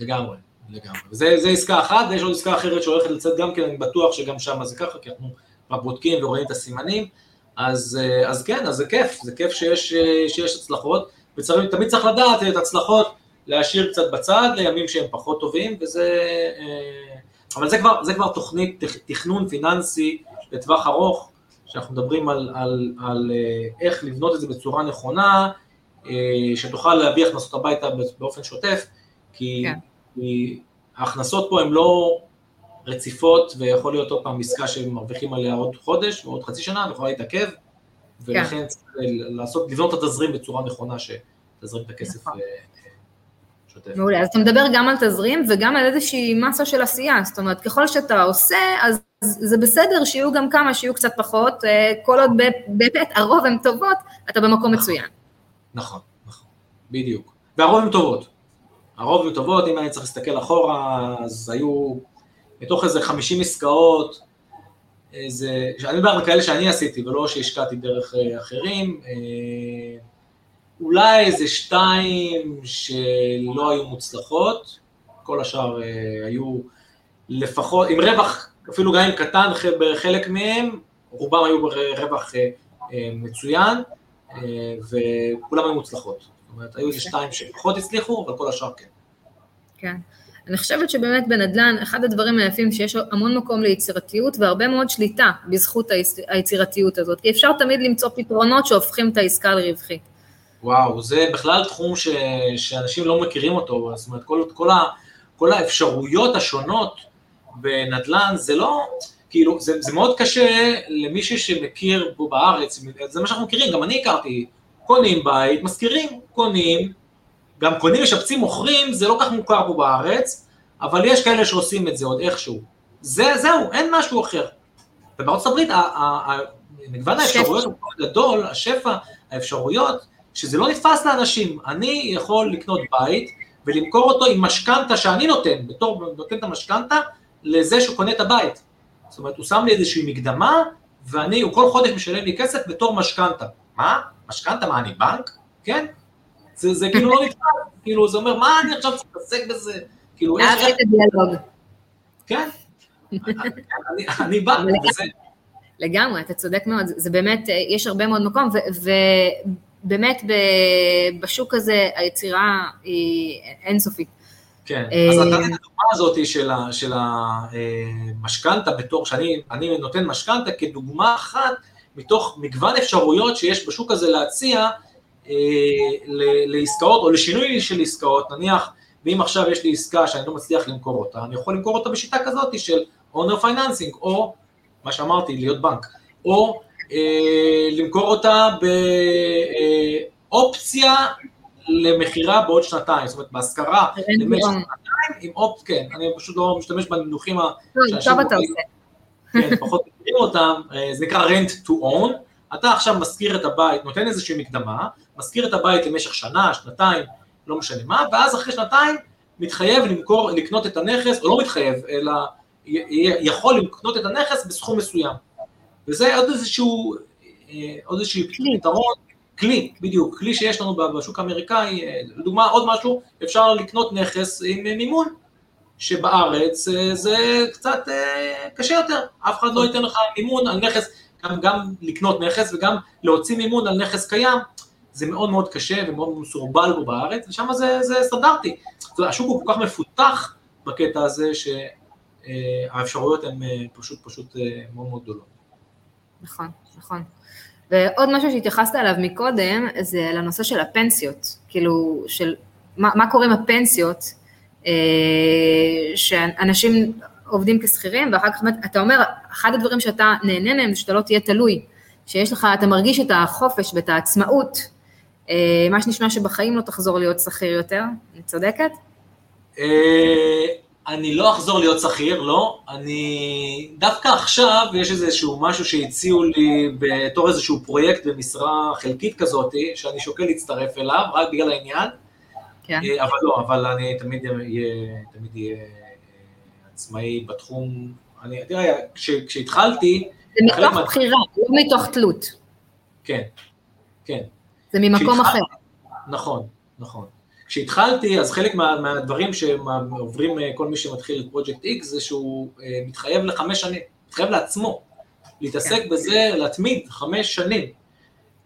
Speaker 2: לגמרי, לגמרי. זה, עסקה אחת, ויש עוד עסקה אחרת שהולכת לצאת גם כן, אני בטוח שגם שם זה ככה, כי אנחנו כבר בודקים ורואים את הסימנים, אז, אז כן, אז זה כיף, זה כיף שיש, שיש הצלחות, ותמיד צריך לדעת את הצלחות, להשאיר קצת בצד לימים שהם פחות טובים, וזה... אה, אבל זה כבר, זה כבר תוכנית תכנון פיננסי לטווח ארוך, שאנחנו מדברים על, על, על אה, איך לבנות את זה בצורה נכונה, אה, שתוכל להביא הכנסות הביתה באופן שוטף, כי, כן. כי ההכנסות פה הן לא רציפות, ויכול להיות עוד פעם עסקה שמרוויחים עליה עוד חודש, או עוד חצי שנה, ויכולה להתעכב, ולכן כן. צריך לעשות, לבנות את התזרים בצורה נכונה, שתזרים את הכסף נכון.
Speaker 1: שוטף. מעולה, אז אתה מדבר גם על תזרים וגם על איזושהי מסה של עשייה, זאת אומרת, ככל שאתה עושה, אז זה בסדר שיהיו גם כמה שיהיו קצת פחות, אה, כל עוד באמת הרוב הן טובות, אתה במקום
Speaker 2: נכון,
Speaker 1: מצוין.
Speaker 2: נכון, נכון, בדיוק. והרוב הן טובות. הרוב הן טובות, אם אני צריך להסתכל אחורה, אז היו מתוך איזה 50 עסקאות, איזה, אני מדבר על כאלה שאני עשיתי ולא שהשקעתי דרך אה, אחרים, אה, אולי איזה שתיים שלא היו מוצלחות, כל השאר אה, היו לפחות, עם רווח, אפילו גם אם קטן בחלק מהם, רובם היו ברווח מצוין, וכולם היו מוצלחות. אומרת, היו איזה שתיים שפחות הצליחו, אבל כל השאר כן.
Speaker 1: כן. אני חושבת שבאמת בנדל"ן, אחד הדברים היפים שיש המון מקום ליצירתיות והרבה מאוד שליטה בזכות היצירתיות הזאת, כי אפשר תמיד למצוא פתרונות שהופכים את העסקה לרווחית.
Speaker 2: וואו, זה בכלל תחום ש, שאנשים לא מכירים אותו, זאת אומרת, כל, כל, ה, כל האפשרויות השונות בנדל"ן, זה לא, כאילו, זה, זה מאוד קשה למישהו שמכיר פה בארץ, זה מה שאנחנו מכירים, גם אני הכרתי, קונים בית, משכירים, קונים, גם קונים, משפצים, מוכרים, זה לא כך מוכר פה בארץ, אבל יש כאלה שעושים את זה עוד איכשהו. זה, זהו, אין משהו אחר. ובארצות הברית, מגוון האפשרויות הוא גדול, השפע, האפשרויות, שזה לא נתפס לאנשים. אני יכול לקנות בית ולמכור אותו עם משכנתה שאני נותן, בתור נותן את המשכנתה לזה שקונה את הבית. זאת אומרת, הוא שם לי איזושהי מקדמה, ואני, הוא כל חודש משלם לי כסף בתור משכנתה. מה? משכנתה? מה, אני בנק? כן? זה, זה כאילו לא נתפס, כאילו, זה אומר, מה אני עכשיו צריך להתעסק בזה? כאילו,
Speaker 1: איך... אהבתי את הדיאלוג.
Speaker 2: כן, אני בא, וזה...
Speaker 1: לגמרי, אתה צודק מאוד, זה באמת, יש הרבה מאוד מקום, באמת בשוק הזה היצירה היא אינסופית.
Speaker 2: כן, אה, אז נתת את הדוגמה הזאת של המשכנתה בתור, שאני נותן משכנתה כדוגמה אחת מתוך מגוון אפשרויות שיש בשוק הזה להציע אה, לעסקאות או לשינוי של עסקאות, נניח, ואם עכשיו יש לי עסקה שאני לא מצליח למכור אותה, אני יכול למכור אותה בשיטה כזאת של owner financing, או מה שאמרתי, להיות בנק, או אה, למכור אותה באופציה למכירה בעוד שנתיים, זאת אומרת בהשכרה למשך שנתיים עם אופ... כן, אני פשוט לא משתמש במינוחים
Speaker 1: לא, שאנשים
Speaker 2: כן, פחות מכירים אותם, אה, זה נקרא rent to own, אתה עכשיו משכיר את הבית, נותן איזושהי מקדמה, משכיר את הבית למשך שנה, שנתיים, לא משנה מה, ואז אחרי שנתיים מתחייב למכור, לקנות את הנכס, או לא מתחייב, אלא יכול לקנות את הנכס בסכום מסוים. וזה עוד איזשהו, אה, עוד איזשהו פתרון, כלי, בדיוק, כלי שיש לנו בשוק האמריקאי, אה, לדוגמה עוד משהו, אפשר לקנות נכס עם מימון, שבארץ אה, זה קצת קשה יותר, אף אחד לא ייתן לך מימון על נכס, גם, גם לקנות נכס וגם להוציא מימון על נכס קיים, זה מאוד מאוד קשה ומאוד מסורבל פה בארץ, ושם זה, זה סטנדרטי. השוק הוא כל כך מפותח בקטע הזה, שהאפשרויות הן פשוט פשוט מאוד מאוד גדולות.
Speaker 1: נכון, נכון. ועוד משהו שהתייחסת אליו מקודם, זה לנושא של הפנסיות, כאילו, של מה, מה קורה עם הפנסיות, אה, שאנשים עובדים כשכירים, ואחר כך אתה אומר, אחד הדברים שאתה נהנה מהם זה שאתה לא תהיה תלוי, שיש לך, אתה מרגיש את החופש ואת העצמאות, אה, מה שנשמע שבחיים לא תחזור להיות שכיר יותר, אני צודקת?
Speaker 2: אה, אני לא אחזור להיות שכיר, לא. אני... דווקא עכשיו יש איזשהו משהו שהציעו לי בתור איזשהו פרויקט במשרה חלקית כזאת, שאני שוקל להצטרף אליו, רק בגלל העניין. כן. אה, אבל לא, אבל אני תמיד אהיה, תמיד אהיה עצמאי בתחום. אני, תראה, כש, כשהתחלתי...
Speaker 1: זה מתוך בחירה, לא מתוך תלות.
Speaker 2: כן, כן.
Speaker 1: זה ממקום אחר.
Speaker 2: נכון, נכון. כשהתחלתי, אז חלק מה, מהדברים שעוברים אה, כל מי שמתחיל את פרויקט X, זה שהוא אה, מתחייב לחמש שנים, מתחייב לעצמו, להתעסק כן. בזה, להתמיד חמש שנים.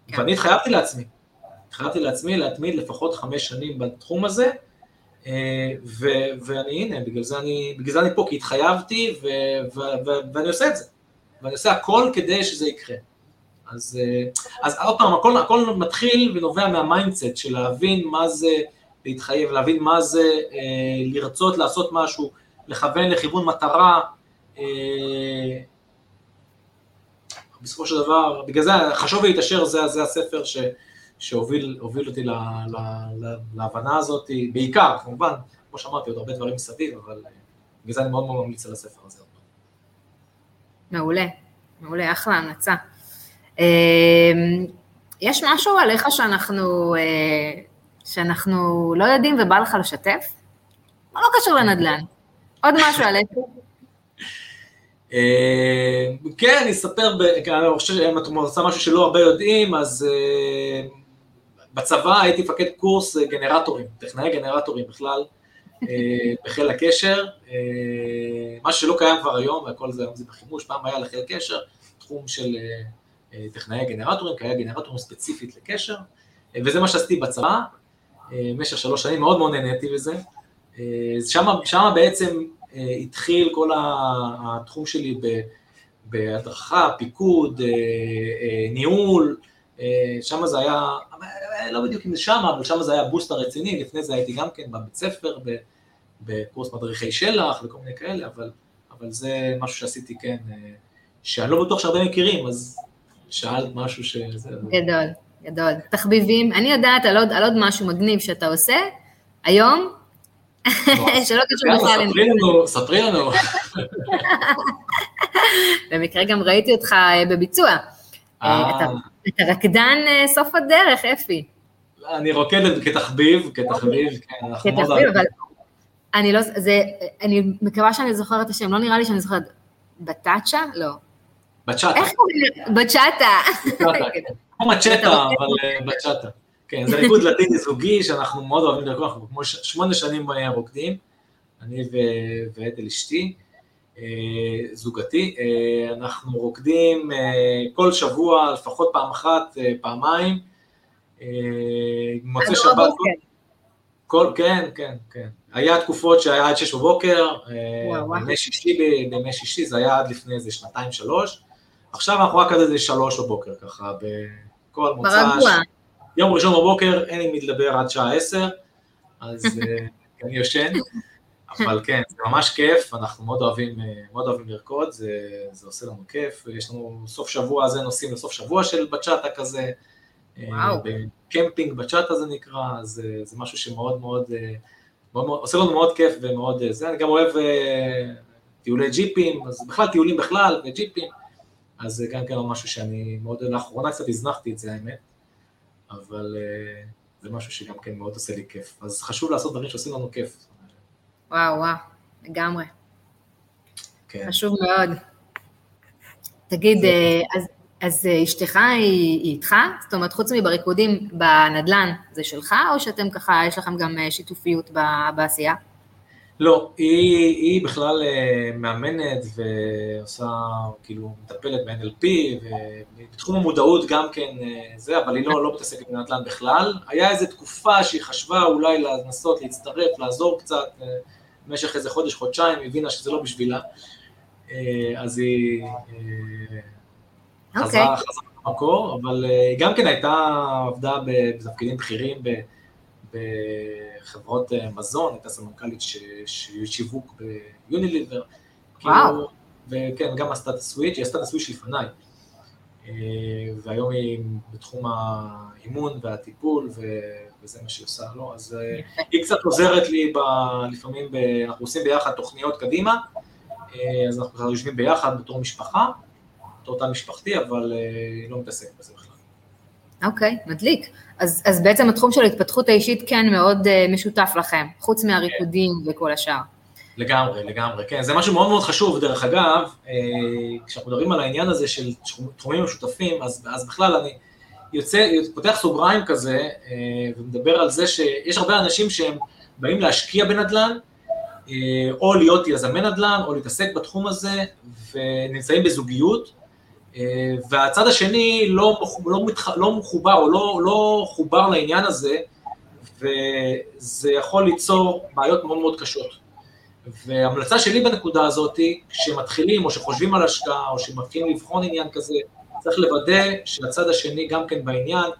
Speaker 2: כן. ואני התחייבתי לעצמי, התחייבתי לעצמי להתמיד לפחות חמש שנים בתחום הזה, אה, ו- ואני, הנה, בגלל זה אני, בגלל זה אני פה, כי התחייבתי, ו- ו- ו- ואני עושה את זה. ואני עושה הכל כדי שזה יקרה. אז, אז עוד פעם, הכל, הכל מתחיל ונובע מה mindset של להבין מה זה להתחייב, להבין מה זה אה, לרצות לעשות משהו, לכוון לכיוון מטרה. אה, בסופו של דבר, בגלל זה חשוב להתעשר, זה, זה הספר ש, שהוביל אותי לה, לה, לה, להבנה הזאת, בעיקר, כמובן, כמו שאמרתי, עוד הרבה דברים מסביב, אבל אה, בגלל זה אני מאוד מאוד ממליץ על הספר הזה.
Speaker 1: מעולה, מעולה, אחלה המלצה. אה, יש משהו עליך שאנחנו אה, שאנחנו לא יודעים ובא לך לשתף? או לא קשור לנדל"ן? עוד משהו על
Speaker 2: אה, כן, אני אספר, אני חושב שאם את עושה משהו שלא הרבה יודעים, אז בצבא הייתי מפקד קורס אה, גנרטורים, טכנאי גנרטורים בכלל, בחיל הקשר, מה שלא קיים כבר היום, והכל זה היום זה בחימוש, פעם היה לחיל קשר, תחום של טכנאי גנרטורים, כי היה גנרטורים ספציפית לקשר, וזה מה שעשיתי בצבא, אה, במשך שלוש שנים, מאוד מאוד נהניתי בזה. שם, אה, בעצם אה, התחיל כל התחום שלי בהדרכה, פיקוד, ניהול, שם זה היה, לא בדיוק אם זה שם, אבל שם זה היה בוסט הרציני, לפני זה הייתי גם כן בבית ספר, בקורס מדריכי שלח וכל מיני כאלה, אבל, אבל זה משהו שעשיתי כן, שאני לא בטוח שהרבה מכירים, אז שאלת משהו שזה...
Speaker 1: גדול. גדול. תחביבים, אני יודעת על עוד, על עוד משהו מגניב שאתה עושה, היום, שלא קשור
Speaker 2: בכלל. ספרי לנו, ספרי לנו.
Speaker 1: במקרה גם ראיתי אותך אה, בביצוע. אה. אה, אתה רקדן סוף הדרך, אפי.
Speaker 2: אני רוקד כתחביב, כתחביב, כן, אנחנו מאוד
Speaker 1: אוהבים. אני לא, זה, אני מקווה שאני זוכרת את השם, לא נראה לי שאני זוכרת. בטאצ'ה? לא.
Speaker 2: בצ'אטה.
Speaker 1: איך קוראים לזה? בצ'אטה.
Speaker 2: כמו מצ'טה, אבל אה, בצ'אטה. כן, זה ריקוד לטיני זוגי שאנחנו מאוד אוהבים לרקוד, אנחנו כמו שמונה שנים רוקדים, אני ואתל אשתי, אה, זוגתי, אה, אנחנו רוקדים כל שבוע, לפחות פעם אחת, פעמיים, מוצא שבת, כל, כן, כן, כן. היה תקופות שהיה עד שש בבוקר, בימי שישי, בימי שישי, זה היה עד לפני איזה שנתיים, שלוש. עכשיו אנחנו רק עד איזה שלוש בבוקר, ככה, בכל מוצא. ברגוע. יום ראשון בבוקר אין עם מי לדבר עד שעה עשר, אז אה, אני יושן, אבל כן, זה ממש כיף, אנחנו מאוד אוהבים, אה, מאוד אוהבים לרקוד, זה, זה עושה לנו כיף, יש לנו סוף שבוע הזה נוסעים לסוף שבוע של בצ'אטה כזה, אה, וואו. בקמפינג בצ'אטה זה נקרא, זה, זה משהו שמאוד מאוד, מאוד, מאוד, עושה לנו מאוד כיף ומאוד זה, אני גם אוהב טיולי ג'יפים, אז בכלל טיולים בכלל וג'יפים, אז זה גם כן משהו שאני מאוד, לאחרונה קצת הזנחתי את זה האמת, אבל זה משהו שגם כן מאוד עושה לי כיף. אז חשוב לעשות דברים שעושים לנו כיף.
Speaker 1: וואו, וואו, לגמרי. כן. חשוב מאוד. תגיד. אה, אז, אז אה, אשתך היא, היא איתך? זאת אומרת, חוץ מבריקודים בנדל"ן, זה שלך, או שאתם ככה, יש לכם גם שיתופיות בעשייה?
Speaker 2: לא, היא, היא בכלל אה, מאמנת ועושה, כאילו, מטפלת ב-NLP, ובתחום המודעות גם כן אה, זה, אבל היא לא, לא מתעסקת בנדל"ן בכלל. היה איזו תקופה שהיא חשבה אולי לנסות להצטרף, לעזור קצת, אה, במשך איזה חודש, חודשיים, היא הבינה שזה לא בשבילה, אז היא okay. חזרה, אוקיי. חזרה במקור, אבל היא גם כן הייתה, עבדה בתפקידים בכירים בחברות אה, מזון, הייתה סמנכ"לית של שיווק ביוניליבר. וואו. כאילו, וכן, גם עשתה את הסוויץ', היא עשתה את הסוויץ' לפניי. והיום היא בתחום האימון והטיפול, וזה מה שהיא עושה, לא? אז היא קצת עוזרת לי ב... לפעמים, ב... אנחנו עושים ביחד תוכניות קדימה, אז אנחנו יושבים ביחד בתור משפחה, בתור תא משפחתי, אבל היא לא מתעסקת בזה בכלל.
Speaker 1: אוקיי, okay, מדליק. אז, אז בעצם התחום של ההתפתחות האישית כן מאוד uh, משותף לכם, חוץ מהריקודים כן. וכל השאר.
Speaker 2: לגמרי, לגמרי, כן. זה משהו מאוד מאוד חשוב, דרך אגב, אה, כשאנחנו מדברים על העניין הזה של תחומים משותפים, אז, אז בכלל אני יוצא, פותח סוגריים כזה, אה, ומדבר על זה שיש הרבה אנשים שהם באים להשקיע בנדל"ן, אה, או להיות יזמי נדל"ן, או להתעסק בתחום הזה, ונמצאים בזוגיות, והצד השני לא, לא, מתח, לא מחובר, או לא, לא חובר לעניין הזה, וזה יכול ליצור בעיות מאוד מאוד קשות. וההמלצה שלי בנקודה הזאת, כשמתחילים או שחושבים על השקעה או שמתחילים לבחון עניין כזה, צריך לוודא שהצד השני גם כן בעניין,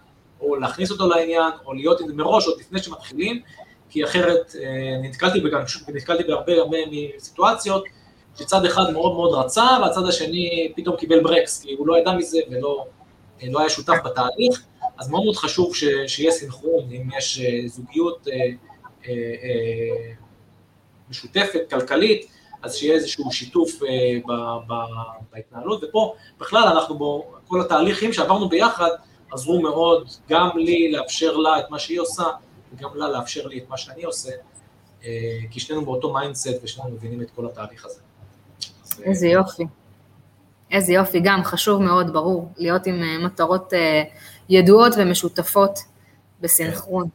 Speaker 2: או להכניס אותו לעניין, או להיות מראש עוד לפני שמתחילים, כי אחרת אה, נתקלתי, בגם, נתקלתי בהרבה הרבה סיטואציות שצד אחד מאוד מאוד רצה, והצד השני פתאום קיבל ברקס, כי הוא לא ידע מזה ולא אה, לא היה שותף בתהליך, אז מאוד מאוד חשוב ש, שיהיה סינכרון, אם יש אה, זוגיות משותפת, כלכלית, אז שיהיה איזשהו שיתוף אה, ב, ב, בהתנהלות, ופה בכלל אנחנו בו, כל התהליכים שעברנו ביחד עזרו מאוד גם לי לאפשר לה את מה שהיא עושה, וגם לה לאפשר לי את מה שאני עושה, אה, כי שנינו באותו mindset ושנינו מבינים את כל התהליך הזה.
Speaker 1: איזה יופי. איזה יופי, גם חשוב מאוד, ברור, להיות עם אה, מטרות ידועות ומשותפות בסינכרון.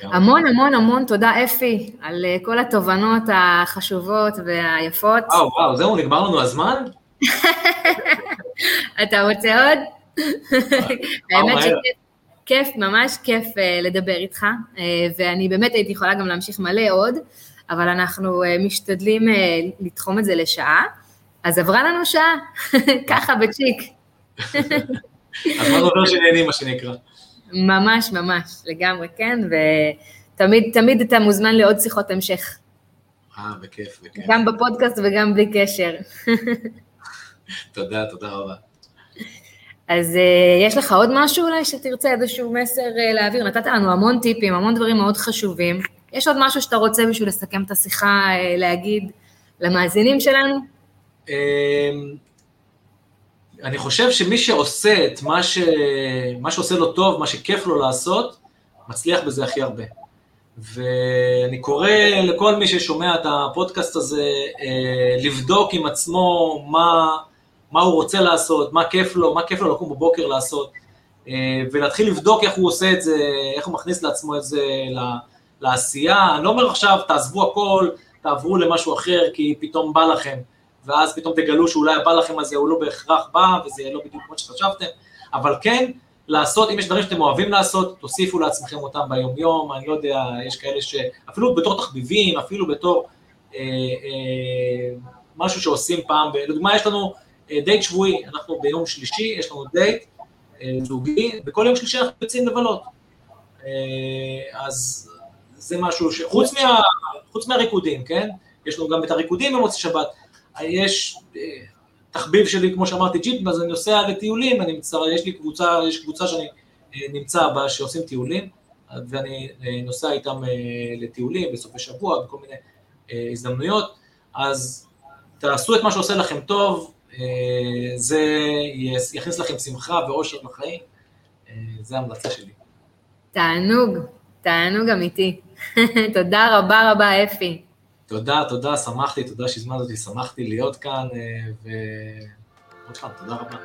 Speaker 1: כן. המון המון המון תודה אפי על אה, כל התובנות החשובות והיפות.
Speaker 2: וואו, וואו, זהו, נגמר לנו הזמן?
Speaker 1: אתה רוצה עוד? האמת שכיף, כיף, ממש כיף אה, לדבר איתך, אה, ואני באמת הייתי יכולה גם להמשיך מלא עוד, אבל אנחנו משתדלים לתחום את זה לשעה, אז עברה לנו שעה, ככה בצ'יק.
Speaker 2: אז מה עובר שנהנים, מה שנקרא.
Speaker 1: ממש ממש, לגמרי כן, ותמיד תמיד אתה מוזמן לעוד שיחות המשך.
Speaker 2: אה, בכיף, בכיף.
Speaker 1: גם בפודקאסט וגם בלי קשר.
Speaker 2: תודה, תודה רבה.
Speaker 1: אז uh, יש לך עוד משהו אולי שתרצה איזשהו מסר להעביר? נתת לנו המון טיפים, המון דברים מאוד חשובים. יש עוד משהו שאתה רוצה בשביל לסכם את השיחה, uh, להגיד למאזינים שלנו? אמ,
Speaker 2: אני חושב שמי שעושה את מה, ש... מה שעושה לו טוב, מה שכיף לו לעשות, מצליח בזה הכי הרבה. ואני קורא לכל מי ששומע את הפודקאסט הזה, אה, לבדוק עם עצמו מה, מה הוא רוצה לעשות, מה כיף לו, מה כיף לו לקום בבוקר לעשות, אה, ולהתחיל לבדוק איך הוא עושה את זה, איך הוא מכניס לעצמו את זה לעשייה. אני לא אומר עכשיו, תעזבו הכל, תעברו למשהו אחר, כי פתאום בא לכם. ואז פתאום תגלו שאולי הבא לכם הזה הוא לא בהכרח בא, וזה לא בדיוק כמו שחשבתם, אבל כן, לעשות, אם יש דברים שאתם אוהבים לעשות, תוסיפו לעצמכם אותם ביום-יום, אני לא יודע, יש כאלה ש... אפילו בתור תחביבים, אפילו בתור אה, אה, משהו שעושים פעם, לדוגמה יש לנו אה, דייט שבועי, אנחנו ביום שלישי, יש לנו דייט אה, זוגי, וכל יום שלישי אנחנו יוצאים לבלות. אה, אז זה משהו ש... חוץ, מה, חוץ מהריקודים, כן? יש לנו גם את הריקודים במוצאי שבת, יש אה, תחביב שלי, כמו שאמרתי, ג'יפ, אז אני נוסע לטיולים, אני מצטער, יש לי קבוצה, יש קבוצה שאני אה, נמצא בה, שעושים טיולים, ואני אה, נוסע איתם לטיולים בסופי שבוע, בכל מיני הזדמנויות, אז תעשו את מה שעושה לכם טוב, זה יכניס לכם שמחה ואושר לחיים, זה ההמלצה שלי.
Speaker 1: תענוג, תענוג אמיתי. תודה רבה רבה, אפי.
Speaker 2: תודה, תודה, שמחתי, תודה שהזמנת אותי, שמחתי להיות כאן, אה, ועוד פעם, תודה רבה.